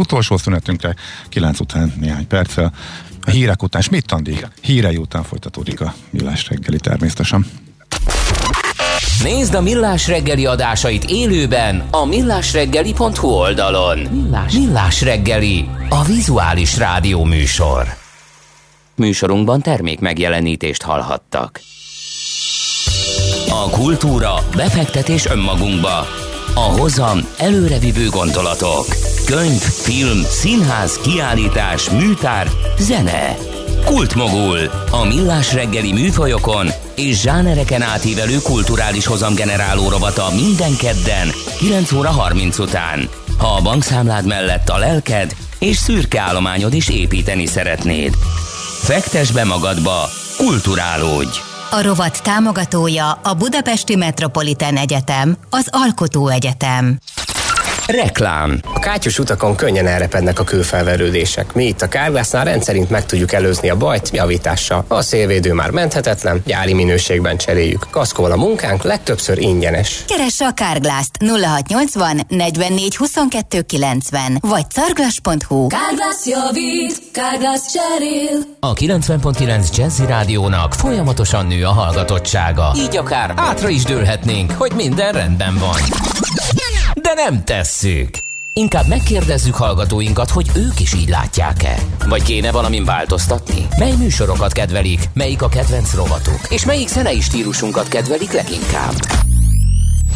utolsó szünetünkre, 9 után néhány perccel. A hírek után, mit Andi? Hírei után folytatódik a millás reggeli természetesen. Nézd a Millás reggeli adásait élőben a millásreggeli.hu oldalon. Millás. Millás reggeli, a vizuális rádió műsor. Műsorunkban termék megjelenítést hallhattak. A kultúra, befektetés önmagunkba. A hozam előrevívő gondolatok. Könyv, film, színház, kiállítás, műtár, zene. Kultmogul. A millás reggeli műfajokon és zsánereken átívelő kulturális hozamgeneráló rovata minden kedden 9 óra 30 után. Ha a bankszámlád mellett a lelked és szürke állományod is építeni szeretnéd. Fektes be magadba, kulturálódj! A rovat támogatója a Budapesti Metropolitán Egyetem, az Alkotó Egyetem. Reklám A kátyus utakon könnyen elrepednek a kőfelverődések. Mi itt a Kárgásznál rendszerint meg tudjuk előzni a bajt javítással. A szélvédő már menthetetlen, gyári minőségben cseréljük. Kaszkol a munkánk legtöbbször ingyenes. Keresse a Kárglászt 0680 44 22 90 vagy carglass.hu. Kárglász javít, Kárglász cserél. A 90.9 Jazzy Rádiónak folyamatosan nő a hallgatottsága. Így akár átra is dőlhetnénk, hogy minden rendben van. De nem tesszük. Inkább megkérdezzük hallgatóinkat, hogy ők is így látják-e. Vagy kéne valamin változtatni? Mely műsorokat kedvelik, melyik a kedvenc rovatuk, és melyik zenei stílusunkat kedvelik leginkább?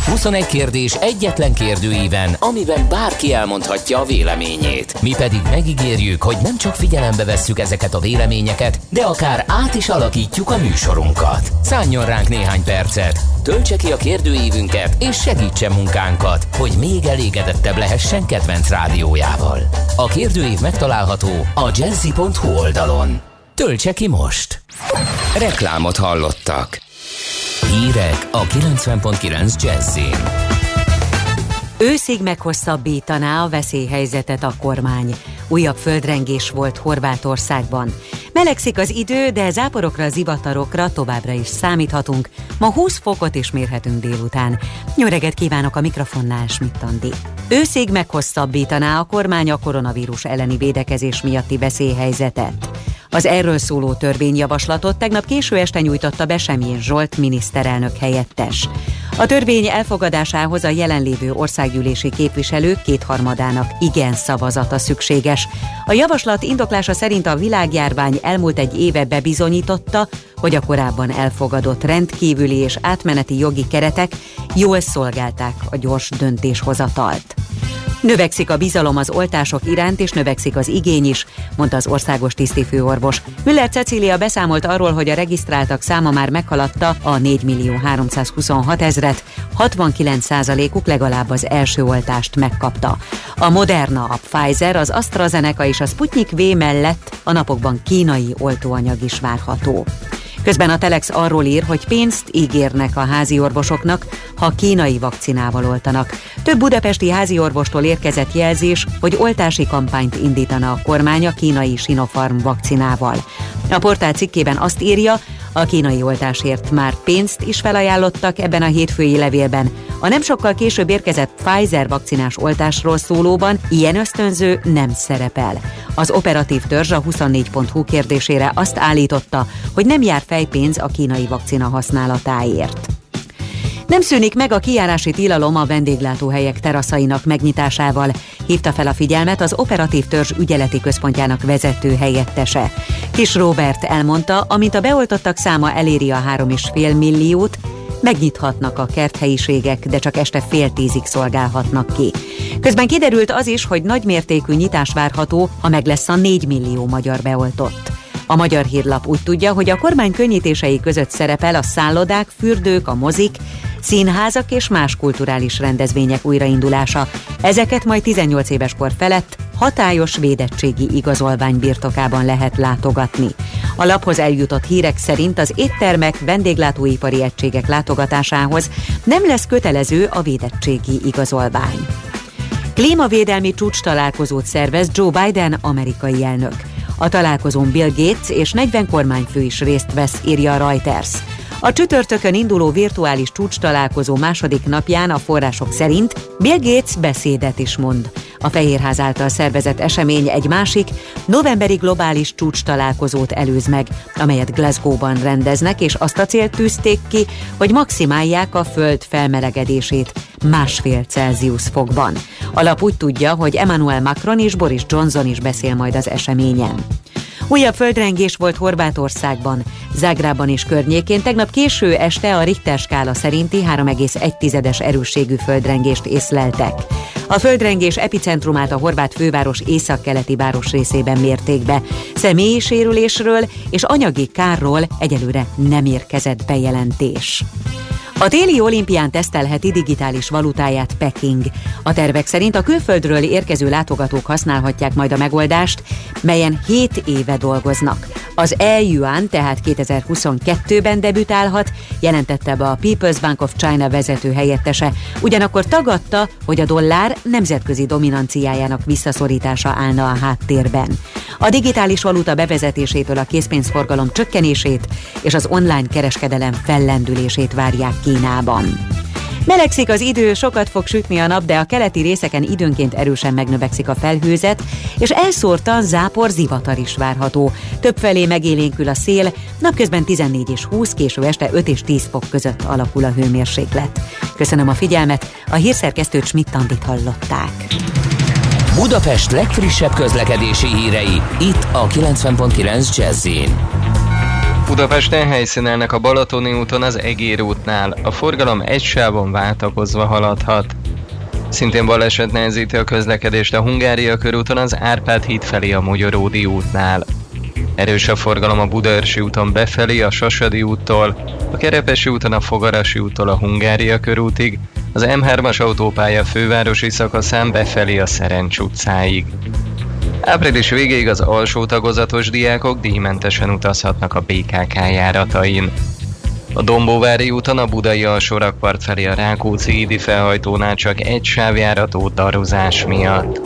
21 kérdés egyetlen kérdőíven, amiben bárki elmondhatja a véleményét. Mi pedig megígérjük, hogy nem csak figyelembe vesszük ezeket a véleményeket, de akár át is alakítjuk a műsorunkat. Szálljon ránk néhány percet, töltse ki a kérdőívünket, és segítse munkánkat, hogy még elégedettebb lehessen kedvenc rádiójával. A kérdőív megtalálható a jazzy.hu oldalon. Töltse ki most! Reklámot hallottak. Hírek a 90.9 Jazzin. Őszig meghosszabbítaná a veszélyhelyzetet a kormány. Újabb földrengés volt Horvátországban. Melegszik az idő, de záporokra, zivatarokra továbbra is számíthatunk. Ma 20 fokot is mérhetünk délután. Jó kívánok a mikrofonnál, Smittandi. Őszig meghosszabbítaná a kormány a koronavírus elleni védekezés miatti veszélyhelyzetet. Az erről szóló törvényjavaslatot tegnap késő este nyújtotta be Semjén Zsolt miniszterelnök helyettes. A törvény elfogadásához a jelenlévő országgyűlési képviselők kétharmadának igen szavazata szükséges. A javaslat indoklása szerint a világjárvány elmúlt egy éve bebizonyította, hogy a korábban elfogadott rendkívüli és átmeneti jogi keretek jól szolgálták a gyors döntéshozatalt. Növekszik a bizalom az oltások iránt, és növekszik az igény is, mondta az országos tisztifőorvos. Müller Cecília beszámolt arról, hogy a regisztráltak száma már meghaladta a 4 millió 326 ezret, 69%-uk legalább az első oltást megkapta. A Moderna, a Pfizer, az AstraZeneca és a Sputnik V mellett a napokban kínai oltóanyag is várható. Közben a Telex arról ír, hogy pénzt ígérnek a házi orvosoknak, ha kínai vakcinával oltanak. Több budapesti házi orvostól érkezett jelzés, hogy oltási kampányt indítana a kormány a kínai Sinopharm vakcinával. A portál cikkében azt írja, a kínai oltásért már pénzt is felajánlottak ebben a hétfői levélben. A nem sokkal később érkezett Pfizer vakcinás oltásról szólóban ilyen ösztönző nem szerepel. Az operatív törzs a 24.hu kérdésére azt állította, hogy nem jár fejpénz a kínai vakcina használatáért. Nem szűnik meg a kijárási tilalom a vendéglátóhelyek teraszainak megnyitásával, hívta fel a figyelmet az operatív törzs ügyeleti központjának vezető helyettese. Kis Robert elmondta, amint a beoltottak száma eléri a 3,5 milliót, megnyithatnak a kerthelyiségek, de csak este fél tízig szolgálhatnak ki. Közben kiderült az is, hogy nagymértékű nyitás várható, ha meg lesz a 4 millió magyar beoltott. A Magyar Hírlap úgy tudja, hogy a kormány könnyítései között szerepel a szállodák, fürdők, a mozik, színházak és más kulturális rendezvények újraindulása. Ezeket majd 18 éves kor felett hatályos védettségi igazolvány birtokában lehet látogatni. A laphoz eljutott hírek szerint az éttermek, vendéglátóipari egységek látogatásához nem lesz kötelező a védettségi igazolvány. Klímavédelmi csúcs találkozót szervez Joe Biden amerikai elnök. A találkozón Bill Gates és 40 kormányfő is részt vesz, írja a Reuters. A csütörtökön induló virtuális csúcs találkozó második napján a források szerint Bill Gates beszédet is mond. A Fehérház által szervezett esemény egy másik, novemberi globális csúcs találkozót előz meg, amelyet Glasgow-ban rendeznek, és azt a célt tűzték ki, hogy maximálják a föld felmelegedését másfél Celsius fokban. Lap úgy tudja, hogy Emmanuel Macron és Boris Johnson is beszél majd az eseményen. Újabb földrengés volt Horvátországban, Zágrában és környékén. Tegnap késő este a Richter skála szerinti 3,1-es erősségű földrengést észleltek. A földrengés epicentrumát a horvát főváros északkeleti részében mérték be. Személyi sérülésről és anyagi kárról egyelőre nem érkezett bejelentés. A téli olimpián tesztelheti digitális valutáját Peking. A tervek szerint a külföldről érkező látogatók használhatják majd a megoldást, melyen 7 éve dolgoznak. Az e-yuan tehát 2022-ben debütálhat, jelentette be a People's Bank of China vezető helyettese, ugyanakkor tagadta, hogy a dollár nemzetközi dominanciájának visszaszorítása állna a háttérben. A digitális valuta bevezetésétől a készpénzforgalom csökkenését és az online kereskedelem fellendülését várják Kínában. Melegszik az idő, sokat fog sütni a nap, de a keleti részeken időnként erősen megnövekszik a felhőzet, és elszórtan zápor zivatar is várható. Többfelé megélénkül a szél, napközben 14 és 20, késő este 5 és 10 fok között alakul a hőmérséklet. Köszönöm a figyelmet, a hírszerkesztőt Schmidt-Tandit hallották. Budapest legfrissebb közlekedési hírei, itt a 90.9 jazz Budapesten helyszínelnek a Balatoni úton az Egér útnál. A forgalom egy sávon váltakozva haladhat. Szintén baleset nehezíti a közlekedést a Hungária körúton az Árpád híd felé a Magyaródi útnál. Erős a forgalom a Budaörsi úton befelé a Sasadi úttól, a Kerepesi úton a Fogarasi úttól a Hungária körútig, az M3-as autópálya fővárosi szakaszán befelé a Szerencs utcáig. Április végéig az alsó tagozatos diákok díjmentesen utazhatnak a BKK járatain. A Dombóvári úton a Budai alsó rakpart felé a Rákóczi Idi felhajtónál csak egy sávjárató daruzás miatt.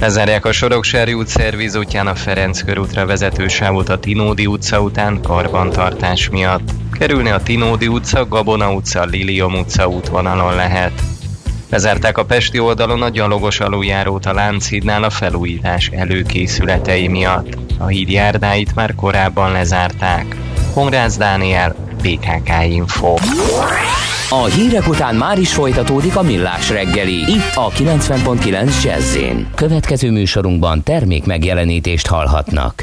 Lezárják a Soroksári út szerviz útján a Ferenc körútra vezető sávot a Tinódi utca után karbantartás miatt. Kerülni a Tinódi utca, Gabona utca, Lilium utca útvonalon lehet. Lezárták a Pesti oldalon a gyalogos aluljárót a Lánchídnál a felújítás előkészületei miatt. A híd járdáit már korábban lezárták. Honrász Dániel, PKK Info. A hírek után már is folytatódik a millás reggeli. Itt a 90.9 jazz Következő műsorunkban termék megjelenítést hallhatnak.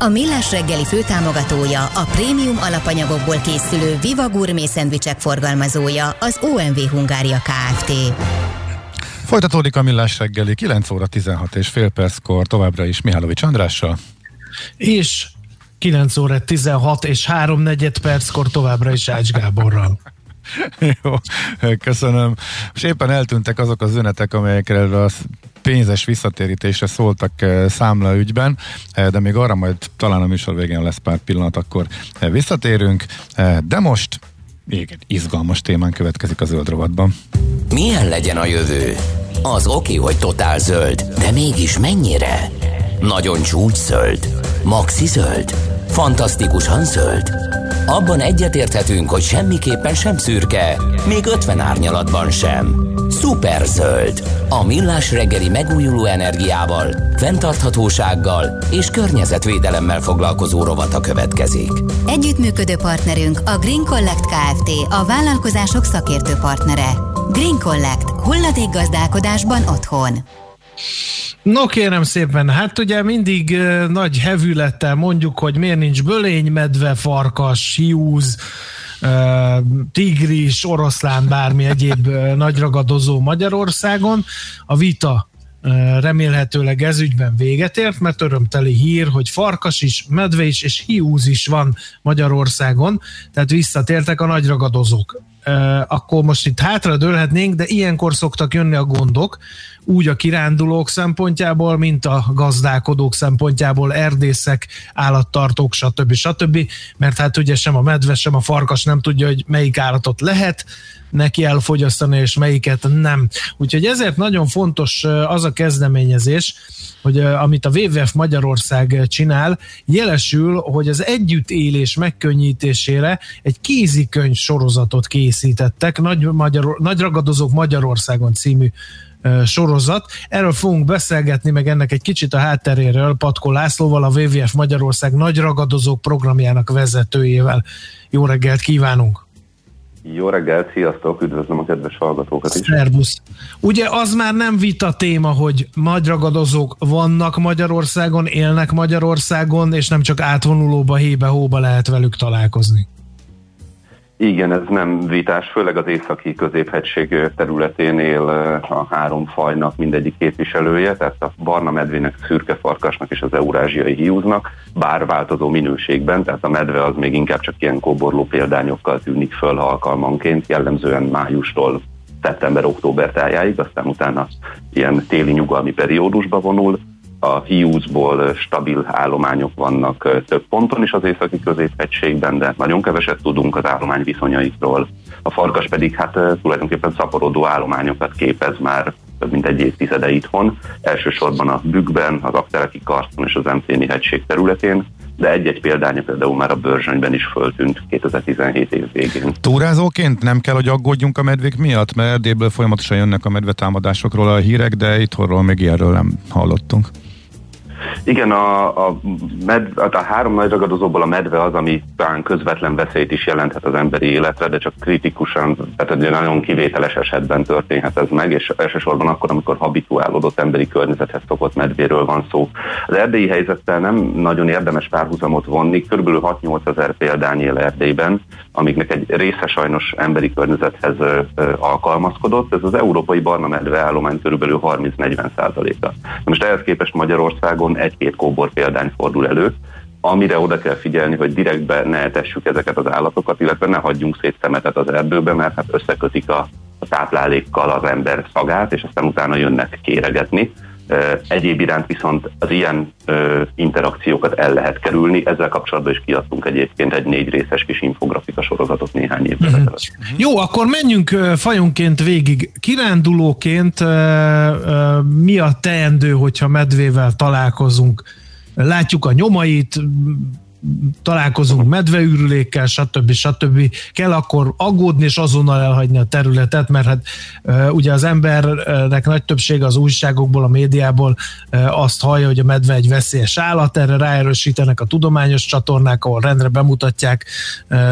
A Millás reggeli főtámogatója, a prémium alapanyagokból készülő Viva Gourmet szendvicsek forgalmazója, az OMV Hungária Kft. Folytatódik a millás reggeli 9 óra 16 és fél perckor továbbra is Mihálovics Andrással. És 9 óra 16 és 3 negyed perckor továbbra is Ács Gáborral. Jó, köszönöm. És éppen eltűntek azok az ünetek, amelyekre a pénzes visszatérítésre szóltak eh, számla ügyben, eh, de még arra majd talán a műsor végén lesz pár pillanat, akkor eh, visszatérünk. De most még egy izgalmas témán következik a zöld rovatban. Milyen legyen a jövő? Az oké, hogy totál zöld, de mégis mennyire? Nagyon csúcs zöld? Maxi zöld? Fantasztikusan zöld? Abban egyetérthetünk, hogy semmiképpen sem szürke, még 50 árnyalatban sem. Szuper zöld. A millás reggeli megújuló energiával, fenntarthatósággal és környezetvédelemmel foglalkozó rovata következik. Együttműködő partnerünk a Green Collect Kft. A vállalkozások szakértő partnere. Green Collect. Hulladék gazdálkodásban otthon. No kérem szépen, hát ugye mindig nagy hevülettel mondjuk, hogy miért nincs bölény, medve, farkas, hiúz, tigris, oroszlán, bármi egyéb nagy ragadozó Magyarországon. A vita remélhetőleg ez ügyben véget ért, mert örömteli hír, hogy farkas is, medve is és hiúz is van Magyarországon, tehát visszatértek a nagy ragadozók. Akkor most itt hátra dőlhetnénk, de ilyenkor szoktak jönni a gondok, úgy a kirándulók szempontjából, mint a gazdálkodók szempontjából, erdészek, állattartók, stb. stb. Mert hát ugye sem a medve, sem a farkas nem tudja, hogy melyik állatot lehet neki elfogyasztani, és melyiket nem. Úgyhogy ezért nagyon fontos az a kezdeményezés, hogy amit a WWF Magyarország csinál, jelesül, hogy az együttélés megkönnyítésére egy kézikönyv sorozatot készítettek, Nagy, Magyar, Nagy Ragadozók Magyarországon című sorozat. Erről fogunk beszélgetni, meg ennek egy kicsit a hátteréről Patko Lászlóval, a WWF Magyarország nagy ragadozók programjának vezetőjével. Jó reggelt kívánunk! Jó reggelt, sziasztok, üdvözlöm a kedves hallgatókat is. Szerbusz. Ugye az már nem vita téma, hogy nagy ragadozók vannak Magyarországon, élnek Magyarországon, és nem csak átvonulóba, hébe-hóba lehet velük találkozni. Igen, ez nem vitás, főleg az északi középhegység területén él a három fajnak mindegyik képviselője, tehát a barna medvének, szürke farkasnak és az eurázsiai hiúznak, bár változó minőségben, tehát a medve az még inkább csak ilyen kóborló példányokkal tűnik föl alkalmanként, jellemzően májustól szeptember-október tájáig, aztán utána ilyen téli nyugalmi periódusba vonul, a hiúzból stabil állományok vannak több ponton is az északi középhegységben, de nagyon keveset tudunk az állomány viszonyaikról. A farkas pedig hát tulajdonképpen szaporodó állományokat képez már több mint egy évtizede itthon, elsősorban a Bükkben, az Aktereki Karszon és az Empéni hegység területén, de egy-egy példánya például már a Börzsönyben is föltűnt 2017 év végén. Túrázóként nem kell, hogy aggódjunk a medvék miatt, mert Erdélyből folyamatosan jönnek a medvetámadásokról a hírek, de itthonról még ilyenről nem hallottunk. Igen, a, a, med, a három nagy ragadozóból a medve az, ami talán közvetlen veszélyt is jelenthet az emberi életre, de csak kritikusan, tehát egy nagyon kivételes esetben történhet ez meg, és elsősorban akkor, amikor habituálódott emberi környezethez szokott medvéről van szó. Az erdélyi helyzettel nem nagyon érdemes párhuzamot vonni, kb. 6-8 ezer példány él Erdélyben, amiknek egy része sajnos emberi környezethez alkalmazkodott. Ez az európai barna medve állomány kb. 30-40 százaléka. Most ehhez képest Magyarországon egy-két kóbor példány fordul elő, amire oda kell figyelni, hogy direktbe ne etessük ezeket az állatokat, illetve ne hagyjunk szét szemetet az erdőbe, mert hát összekötik a, a táplálékkal az ember szagát, és aztán utána jönnek kéregetni. Egyéb iránt viszont az ilyen ö, interakciókat el lehet kerülni. Ezzel kapcsolatban is kiadtunk egyébként egy négy részes kis infografika sorozatot néhány évvel uh-huh. Jó, akkor menjünk fajonként végig. Kirándulóként ö, ö, mi a teendő, hogyha medvével találkozunk? Látjuk a nyomait, találkozunk medveűrülékkel, stb. stb. kell akkor aggódni és azonnal elhagyni a területet, mert hát ugye az embernek nagy többsége az újságokból, a médiából azt hallja, hogy a medve egy veszélyes állat, erre ráerősítenek a tudományos csatornák, ahol rendre bemutatják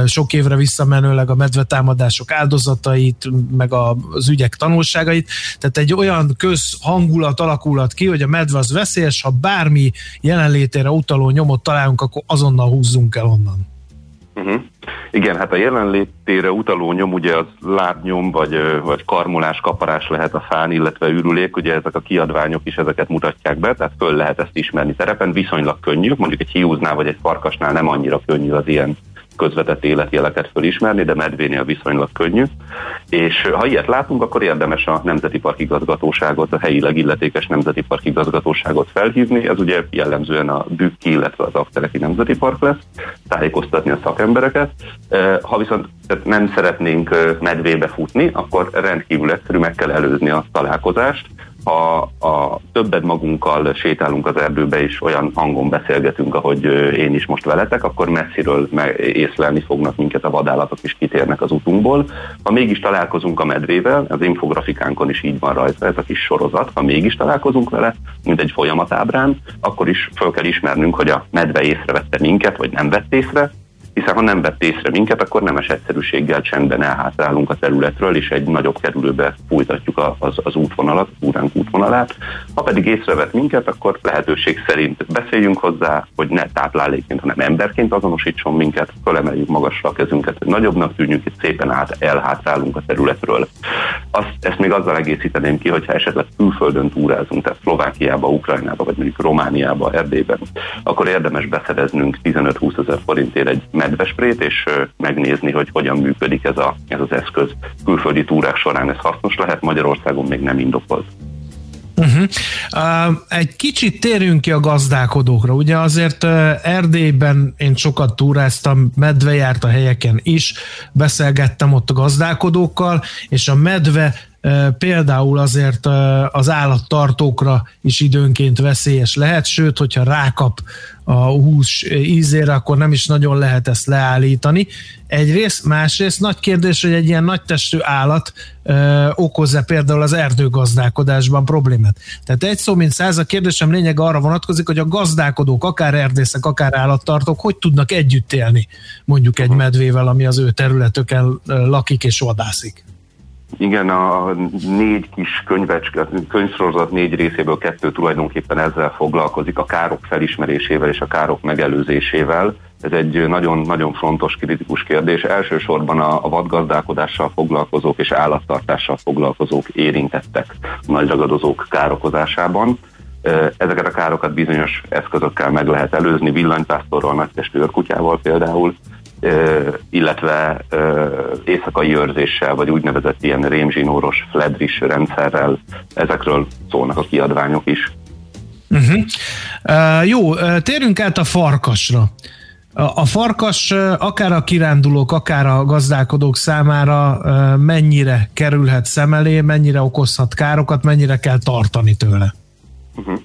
sok évre visszamenőleg a medvetámadások áldozatait, meg az ügyek tanulságait. Tehát egy olyan közhangulat alakulat ki, hogy a medve az veszélyes, ha bármi jelenlétére utaló nyomot találunk, akkor azonnal húzzunk el onnan. Uh-huh. Igen, hát a jelenlétére utaló nyom ugye az lábnyom, vagy, vagy karmolás, kaparás lehet a fán, illetve ürülék, ugye ezek a kiadványok is ezeket mutatják be, tehát föl lehet ezt ismerni terepen, viszonylag könnyű, mondjuk egy hiúznál vagy egy farkasnál nem annyira könnyű az ilyen közvetett életjeleket fölismerni, de medvénél viszonylag könnyű. És ha ilyet látunk, akkor érdemes a Nemzeti Park igazgatóságot, a helyileg illetékes Nemzeti Park igazgatóságot felhívni. Ez ugye jellemzően a Bükki, illetve az Aktereki Nemzeti Park lesz, tájékoztatni a szakembereket. Ha viszont nem szeretnénk medvébe futni, akkor rendkívül egyszerű, meg kell előzni a találkozást, ha a többet magunkkal sétálunk az erdőbe, és olyan hangon beszélgetünk, ahogy én is most veletek, akkor messziről észlelni fognak minket a vadállatok, is kitérnek az utunkból. Ha mégis találkozunk a medvével, az infografikánkon is így van rajta ez a kis sorozat, ha mégis találkozunk vele, mint egy folyamatábrán, akkor is fel kell ismernünk, hogy a medve észrevette minket, vagy nem vett észre, hiszen ha nem vett észre minket, akkor nemes egyszerűséggel csendben elhátrálunk a területről, és egy nagyobb kerülőbe fújtatjuk az, az útvonalat, úránk útvonalát. Ha pedig észrevett minket, akkor lehetőség szerint beszéljünk hozzá, hogy ne táplálékként, hanem emberként azonosítson minket, fölemeljük magasra a kezünket, hogy nagyobbnak tűnjünk, és szépen át elhátrálunk a területről. Azt, ezt még azzal egészíteném ki, hogyha esetleg külföldön túrázunk, tehát Szlovákiába, Ukrajnába, vagy mondjuk Romániába, Erdélyben, akkor érdemes beszereznünk 15-20 ezer forintért egy medvesprét, és megnézni, hogy hogyan működik ez, a, ez az eszköz. Külföldi túrák során ez hasznos lehet, Magyarországon még nem indokolt. Uh-huh. Uh, egy kicsit térjünk ki a gazdálkodókra. Ugye azért uh, Erdélyben én sokat túráztam, medve járt a helyeken is, beszélgettem ott a gazdálkodókkal, és a medve például azért az állattartókra is időnként veszélyes lehet, sőt, hogyha rákap a hús ízére, akkor nem is nagyon lehet ezt leállítani. Egyrészt, másrészt nagy kérdés, hogy egy ilyen nagy testű állat ö, okoz-e például az erdőgazdálkodásban problémát. Tehát egy szó, mint száz, a kérdésem lényeg arra vonatkozik, hogy a gazdálkodók, akár erdészek, akár állattartók, hogy tudnak együtt élni mondjuk egy medvével, ami az ő területöken lakik és vadászik. Igen, a négy kis könyvecske, könyvsorozat négy részéből kettő tulajdonképpen ezzel foglalkozik, a károk felismerésével és a károk megelőzésével. Ez egy nagyon-nagyon fontos, kritikus kérdés. Elsősorban a, a vadgazdálkodással foglalkozók és állattartással foglalkozók érintettek a nagy ragadozók károkozásában. Ezeket a károkat bizonyos eszközökkel meg lehet előzni, villanypásztorral, nagytestű őrkutyával például, illetve éjszakai őrzéssel, vagy úgynevezett ilyen rémzsinóros fledris rendszerrel, ezekről szólnak a kiadványok is. Uh-huh. Uh, jó, térjünk át a farkasra. A farkas akár a kirándulók, akár a gazdálkodók számára mennyire kerülhet szem elé, mennyire okozhat károkat, mennyire kell tartani tőle? Uh-huh.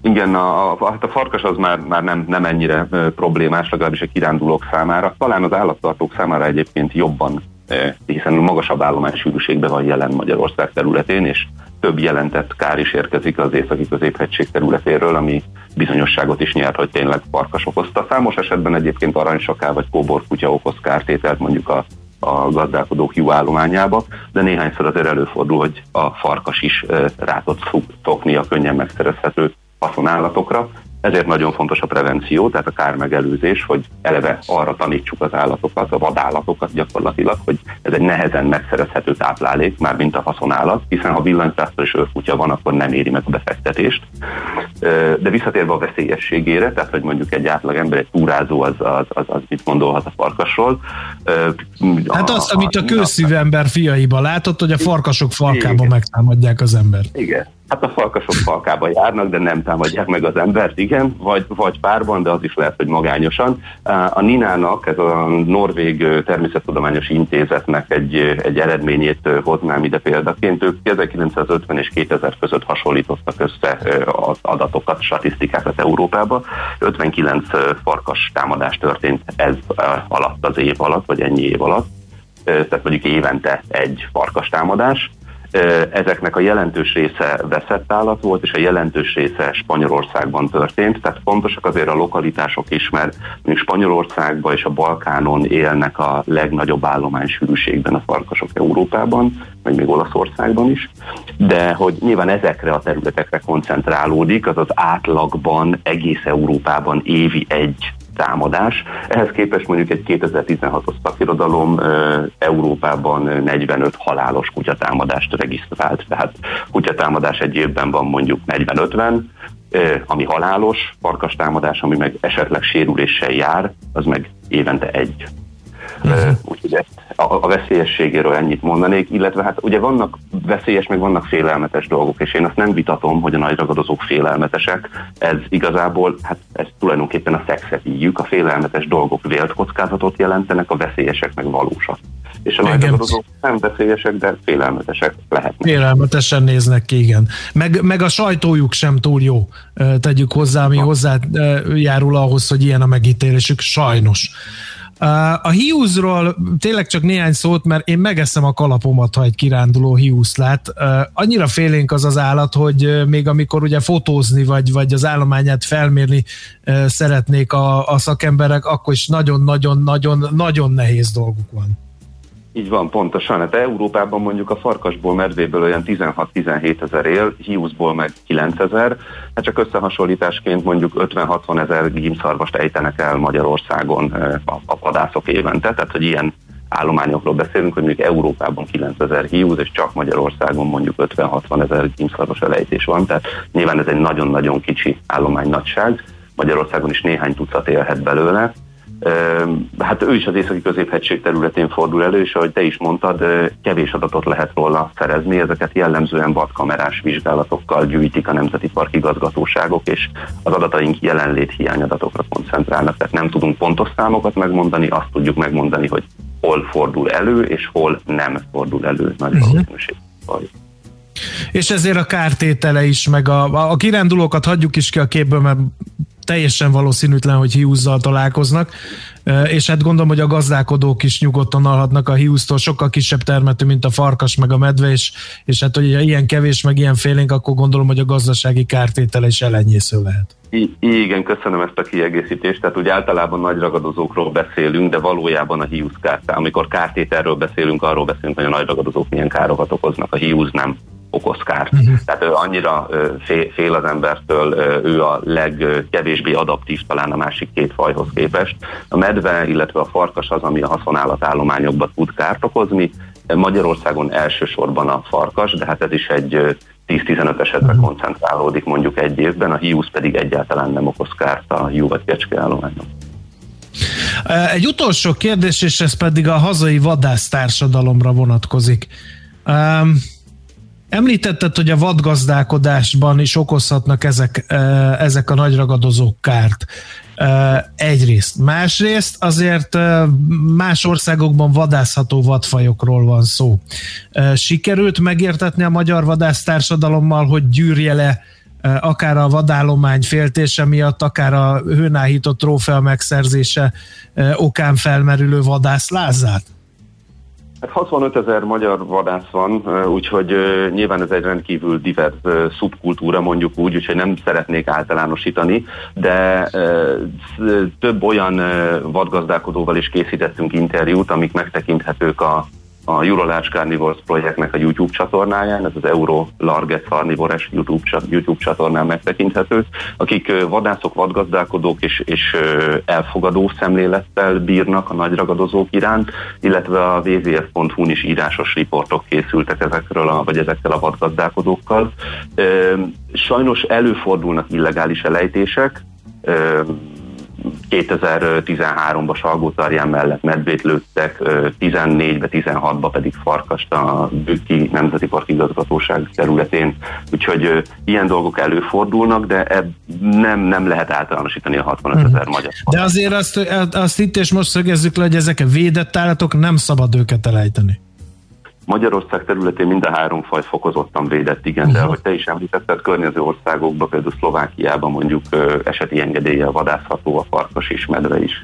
Igen, a, a, hát a farkas az már, már nem, nem ennyire problémás, legalábbis a kirándulók számára. Talán az állattartók számára egyébként jobban, e, hiszen magasabb állománysűrűségben van jelen Magyarország területén, és több jelentett kár is érkezik az északi középhegység területéről, ami bizonyosságot is nyert, hogy tényleg farkas okozta. Számos esetben egyébként aranysaká vagy kóborkutya okoz kártételt mondjuk a a gazdálkodók jó állományába, de néhányszor azért előfordul, hogy a farkas is rá tud szokni a könnyen megszerezhető haszonállatokra, ezért nagyon fontos a prevenció, tehát a kármegelőzés, hogy eleve arra tanítsuk az állatokat, a vadállatokat gyakorlatilag, hogy ez egy nehezen megszerezhető táplálék, már mint a haszonállat, hiszen ha villanytásztor és őrkutya van, akkor nem éri meg a befektetést. De visszatérve a veszélyességére, tehát hogy mondjuk egy átlag ember, egy túrázó, az, az, az, az mit gondolhat a farkasról. Hát azt, amit a kőszívű ember fiaiba látott, hogy a farkasok farkában megtámadják az ember. Igen, Hát a farkasok falkába járnak, de nem támadják meg az embert, igen, vagy, vagy párban, de az is lehet, hogy magányosan. A Ninának, ez a Norvég Természettudományos Intézetnek egy, egy eredményét hoznám ide példaként. Ők 1950 és 2000 között hasonlítottak össze az adatokat, statisztikákat Európába. 59 farkas támadás történt ez alatt az év alatt, vagy ennyi év alatt. Tehát mondjuk évente egy farkas támadás ezeknek a jelentős része veszett állat volt, és a jelentős része Spanyolországban történt, tehát fontosak azért a lokalitások is, mert mondjuk Spanyolországban és a Balkánon élnek a legnagyobb sűrűségben a farkasok Európában, vagy még Olaszországban is, de hogy nyilván ezekre a területekre koncentrálódik, az az átlagban egész Európában évi egy támadás. Ehhez képest mondjuk egy 2016-os szakirodalom Európában 45 halálos kutyatámadást regisztrált, tehát kutyatámadás egy évben van mondjuk 40-50, ami halálos, farkas támadás, ami meg esetleg sérüléssel jár, az meg évente egy. Uh-huh. Úgyhogy ezt a, a veszélyességéről ennyit mondanék, illetve hát ugye vannak veszélyes, meg vannak félelmetes dolgok, és én azt nem vitatom, hogy a nagy ragadozók félelmetesek, ez igazából, hát ez tulajdonképpen a szexet ígyük, a félelmetes dolgok vélt kockázatot jelentenek, a veszélyesek meg valósak. És a nagy ragadozók nem veszélyesek, de félelmetesek lehetnek. Félelmetesen néznek ki, igen. Meg, meg a sajtójuk sem túl jó, tegyük hozzá, ami hozzájárul ahhoz, hogy ilyen a megítélésük, sajnos. A hiúzról tényleg csak néhány szót, mert én megeszem a kalapomat, ha egy kiránduló hiúzt lát. Annyira félénk az az állat, hogy még amikor ugye fotózni, vagy, vagy az állományát felmérni szeretnék a, a szakemberek, akkor is nagyon-nagyon-nagyon-nagyon nehéz dolguk van. Így van, pontosan. Hát Európában mondjuk a farkasból, medvéből olyan 16-17 ezer él, hiúzból meg 9 ezer. Hát csak összehasonlításként mondjuk 50-60 ezer gímszarvast ejtenek el Magyarországon a, a vadászok évente, tehát hogy ilyen állományokról beszélünk, hogy mondjuk Európában 9 ezer hiúz, és csak Magyarországon mondjuk 50-60 ezer gímszarvas elejtés van, tehát nyilván ez egy nagyon-nagyon kicsi állomány nagyság. Magyarországon is néhány tucat élhet belőle, Hát ő is az északi középhegység területén fordul elő, és ahogy te is mondtad, kevés adatot lehet róla szerezni, ezeket jellemzően vadkamerás vizsgálatokkal gyűjtik a Nemzeti Park igazgatóságok, és az adataink jelenlét hiányadatokra koncentrálnak, tehát nem tudunk pontos számokat megmondani, azt tudjuk megmondani, hogy hol fordul elő, és hol nem fordul elő nagy uh-huh. valószínűség. És ezért a kártétele is, meg a, a kirándulókat hagyjuk is ki a képből, mert teljesen valószínűtlen, hogy hiúzzal találkoznak, és hát gondolom, hogy a gazdálkodók is nyugodtan alhatnak a hiúztól, sokkal kisebb termetű, mint a farkas meg a medve, és, és hát hogy ilyen kevés, meg ilyen félénk, akkor gondolom, hogy a gazdasági kártétele is elenyésző lehet. I- igen, köszönöm ezt a kiegészítést. Tehát úgy általában nagy ragadozókról beszélünk, de valójában a hiúz kárt. Amikor kártételről beszélünk, arról beszélünk, hogy a nagy ragadozók milyen károkat okoznak, a hiúz nem okoz kárt. Uh-huh. Tehát ő annyira fél, fél az embertől, ő a legkevésbé adaptív talán a másik két fajhoz képest. A medve, illetve a farkas az, ami a haszonállatállományokban tud kárt okozni. Magyarországon elsősorban a farkas, de hát ez is egy 10-15 esetre uh-huh. koncentrálódik mondjuk egy évben, a hiúz pedig egyáltalán nem okoz kárt a hiú vagy kecske állományok. Egy utolsó kérdés, és ez pedig a hazai vadásztársadalomra vonatkozik. Um, Említetted, hogy a vadgazdálkodásban is okozhatnak ezek, ezek a nagy ragadozók kárt. Egyrészt. Másrészt azért más országokban vadászható vadfajokról van szó. Sikerült megértetni a magyar vadásztársadalommal, hogy gyűrje le akár a vadállomány féltése miatt, akár a hőnáhított trófea megszerzése okán felmerülő vadászlázát? Hát 65 ezer magyar vadász van, úgyhogy nyilván ez egy rendkívül divers szubkultúra, mondjuk úgy, úgyhogy nem szeretnék általánosítani, de több olyan vadgazdálkodóval is készítettünk interjút, amik megtekinthetők a a Eurolarge Carnivores projektnek a YouTube csatornáján, ez az Euro Larget Carnivores YouTube, csatornán megtekinthető, akik vadászok, vadgazdálkodók és, és elfogadó szemlélettel bírnak a nagy ragadozók iránt, illetve a wwf.hu-n is írásos riportok készültek ezekről, a, vagy ezekkel a vadgazdálkodókkal. Sajnos előfordulnak illegális elejtések, 2013-ban Salgótarján mellett medvét lőttek, 14-be, 16-ba pedig farkast a Bükki Nemzeti Park Igazgatóság területén. Úgyhogy ilyen dolgok előfordulnak, de ebb nem, nem lehet általánosítani a 65 mhm. ezer magyar. De azért azt, azt itt és most szögezzük le, hogy ezek a védett állatok, nem szabad őket elejteni. Magyarország területén mind a három faj fokozottan védett, igen, de ahogy te is említetted, környező országokban, például Szlovákiában mondjuk eseti engedéllyel vadászható a farkas is, medve is.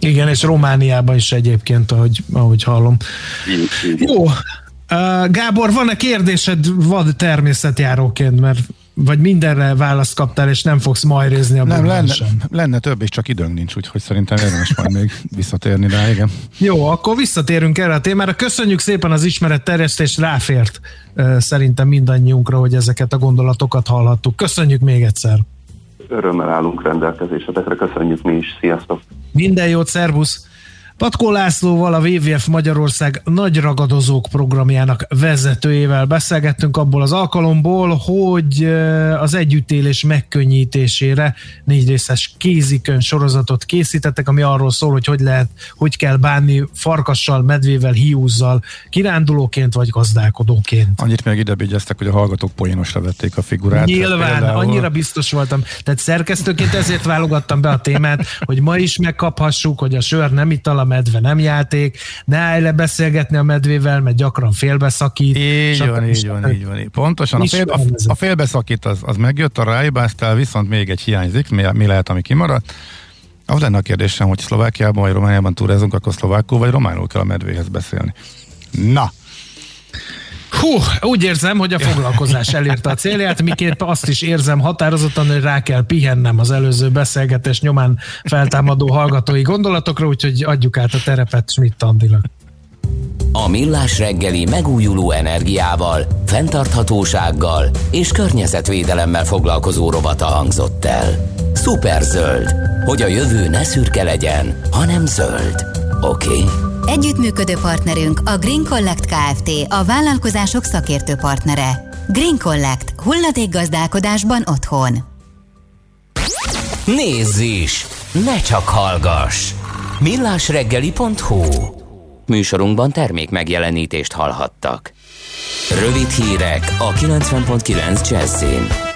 Igen, és Romániában is egyébként, ahogy, ahogy hallom. Igen. Jó, Gábor, van-e kérdésed vad természetjáróként, mert vagy mindenre választ kaptál, és nem fogsz majrézni a Nem, lenne, lenne több, és csak időnk nincs, úgyhogy szerintem érdemes majd még visszatérni rá, igen. Jó, akkor visszatérünk erre a témára. Köszönjük szépen az ismeret terjesztés, ráfért szerintem mindannyiunkra, hogy ezeket a gondolatokat hallhattuk. Köszönjük még egyszer. Örömmel állunk rendelkezésetekre, köszönjük mi is, sziasztok! Minden jót, szervusz! Patkó Lászlóval, a WWF Magyarország nagy ragadozók programjának vezetőjével beszélgettünk abból az alkalomból, hogy az együttélés megkönnyítésére négy részes kézikön sorozatot készítettek, ami arról szól, hogy hogy lehet, hogy kell bánni farkassal, medvével, hiúzzal, kirándulóként vagy gazdálkodóként. Annyit még ide hogy a hallgatók poénosra vették a figurát. Nyilván, például... annyira biztos voltam. Tehát szerkesztőként ezért válogattam be a témát, hogy ma is megkaphassuk, hogy a sör nem itala, medve nem játék, ne állj le beszélgetni a medvével, mert gyakran félbeszakít. Így van, így van, így van. Pontosan, a, fél, a, a félbeszakít az, az megjött, a ráibáztál, viszont még egy hiányzik, mi, mi lehet, ami kimaradt. Az lenne a kérdésem, hogy Szlovákiában vagy Romániában túrázunk, akkor szlovákul vagy románul kell a medvéhez beszélni. Na, Hú, úgy érzem, hogy a foglalkozás elérte a célját, miként azt is érzem határozottan, hogy rá kell pihennem az előző beszélgetés nyomán feltámadó hallgatói gondolatokra, úgyhogy adjuk át a terepet Schmidt Andilag. A Millás reggeli megújuló energiával, fenntarthatósággal és környezetvédelemmel foglalkozó rovata hangzott el. Superzöld, hogy a jövő ne szürke legyen, hanem zöld. Oké? Okay? Együttműködő partnerünk a Green Collect Kft. a vállalkozások szakértő partnere. Green Collect. gazdálkodásban otthon. Nézz is! Ne csak hallgass! millásreggeli.hu Műsorunkban termék megjelenítést hallhattak. Rövid hírek a 90.9 Jazzin.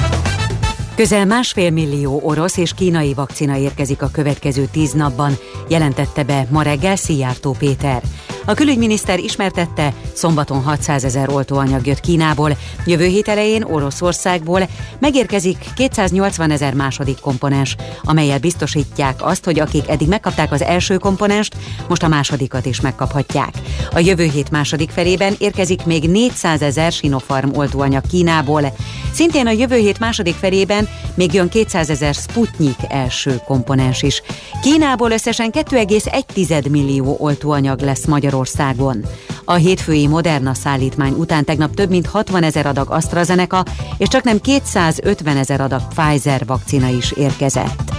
Közel másfél millió orosz és kínai vakcina érkezik a következő tíz napban, jelentette be ma reggel Szijjártó Péter. A külügyminiszter ismertette, szombaton 600 ezer oltóanyag jött Kínából, jövő hét elején Oroszországból megérkezik 280 ezer második komponens, amelyel biztosítják azt, hogy akik eddig megkapták az első komponenst, most a másodikat is megkaphatják. A jövő hét második felében érkezik még 400 ezer Sinopharm oltóanyag Kínából. Szintén a jövő hét második felében még jön 200 ezer Sputnik első komponens is. Kínából összesen 2,1 millió oltóanyag lesz Magyar Magyarországon. A hétfői Moderna szállítmány után tegnap több mint 60 ezer adag AstraZeneca és csak nem 250 ezer adag Pfizer vakcina is érkezett.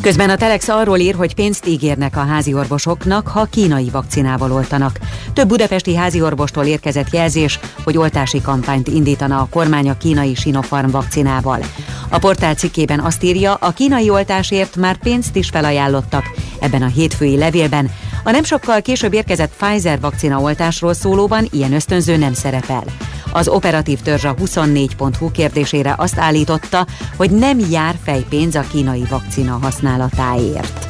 Közben a Telex arról ír, hogy pénzt ígérnek a házi orvosoknak, ha kínai vakcinával oltanak. Több budapesti házi orvostól érkezett jelzés, hogy oltási kampányt indítana a kormány a kínai Sinopharm vakcinával. A portál cikkében azt írja, a kínai oltásért már pénzt is felajánlottak. Ebben a hétfői levélben a nem sokkal később érkezett Pfizer vakcina oltásról szólóban ilyen ösztönző nem szerepel. Az operatív törzs a 24.hu kérdésére azt állította, hogy nem jár fejpénz a kínai vakcina használatáért.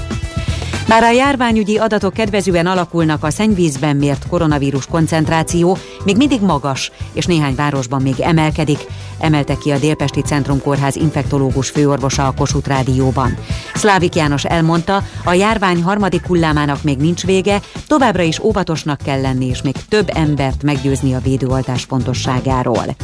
Bár a járványügyi adatok kedvezően alakulnak, a szennyvízben mért koronavírus koncentráció még mindig magas, és néhány városban még emelkedik, emelte ki a Délpesti Centrum Kórház infektológus főorvosa a Kossuth Rádióban. Szlávik János elmondta, a járvány harmadik hullámának még nincs vége, továbbra is óvatosnak kell lenni, és még több embert meggyőzni a védőoltás fontosságáról.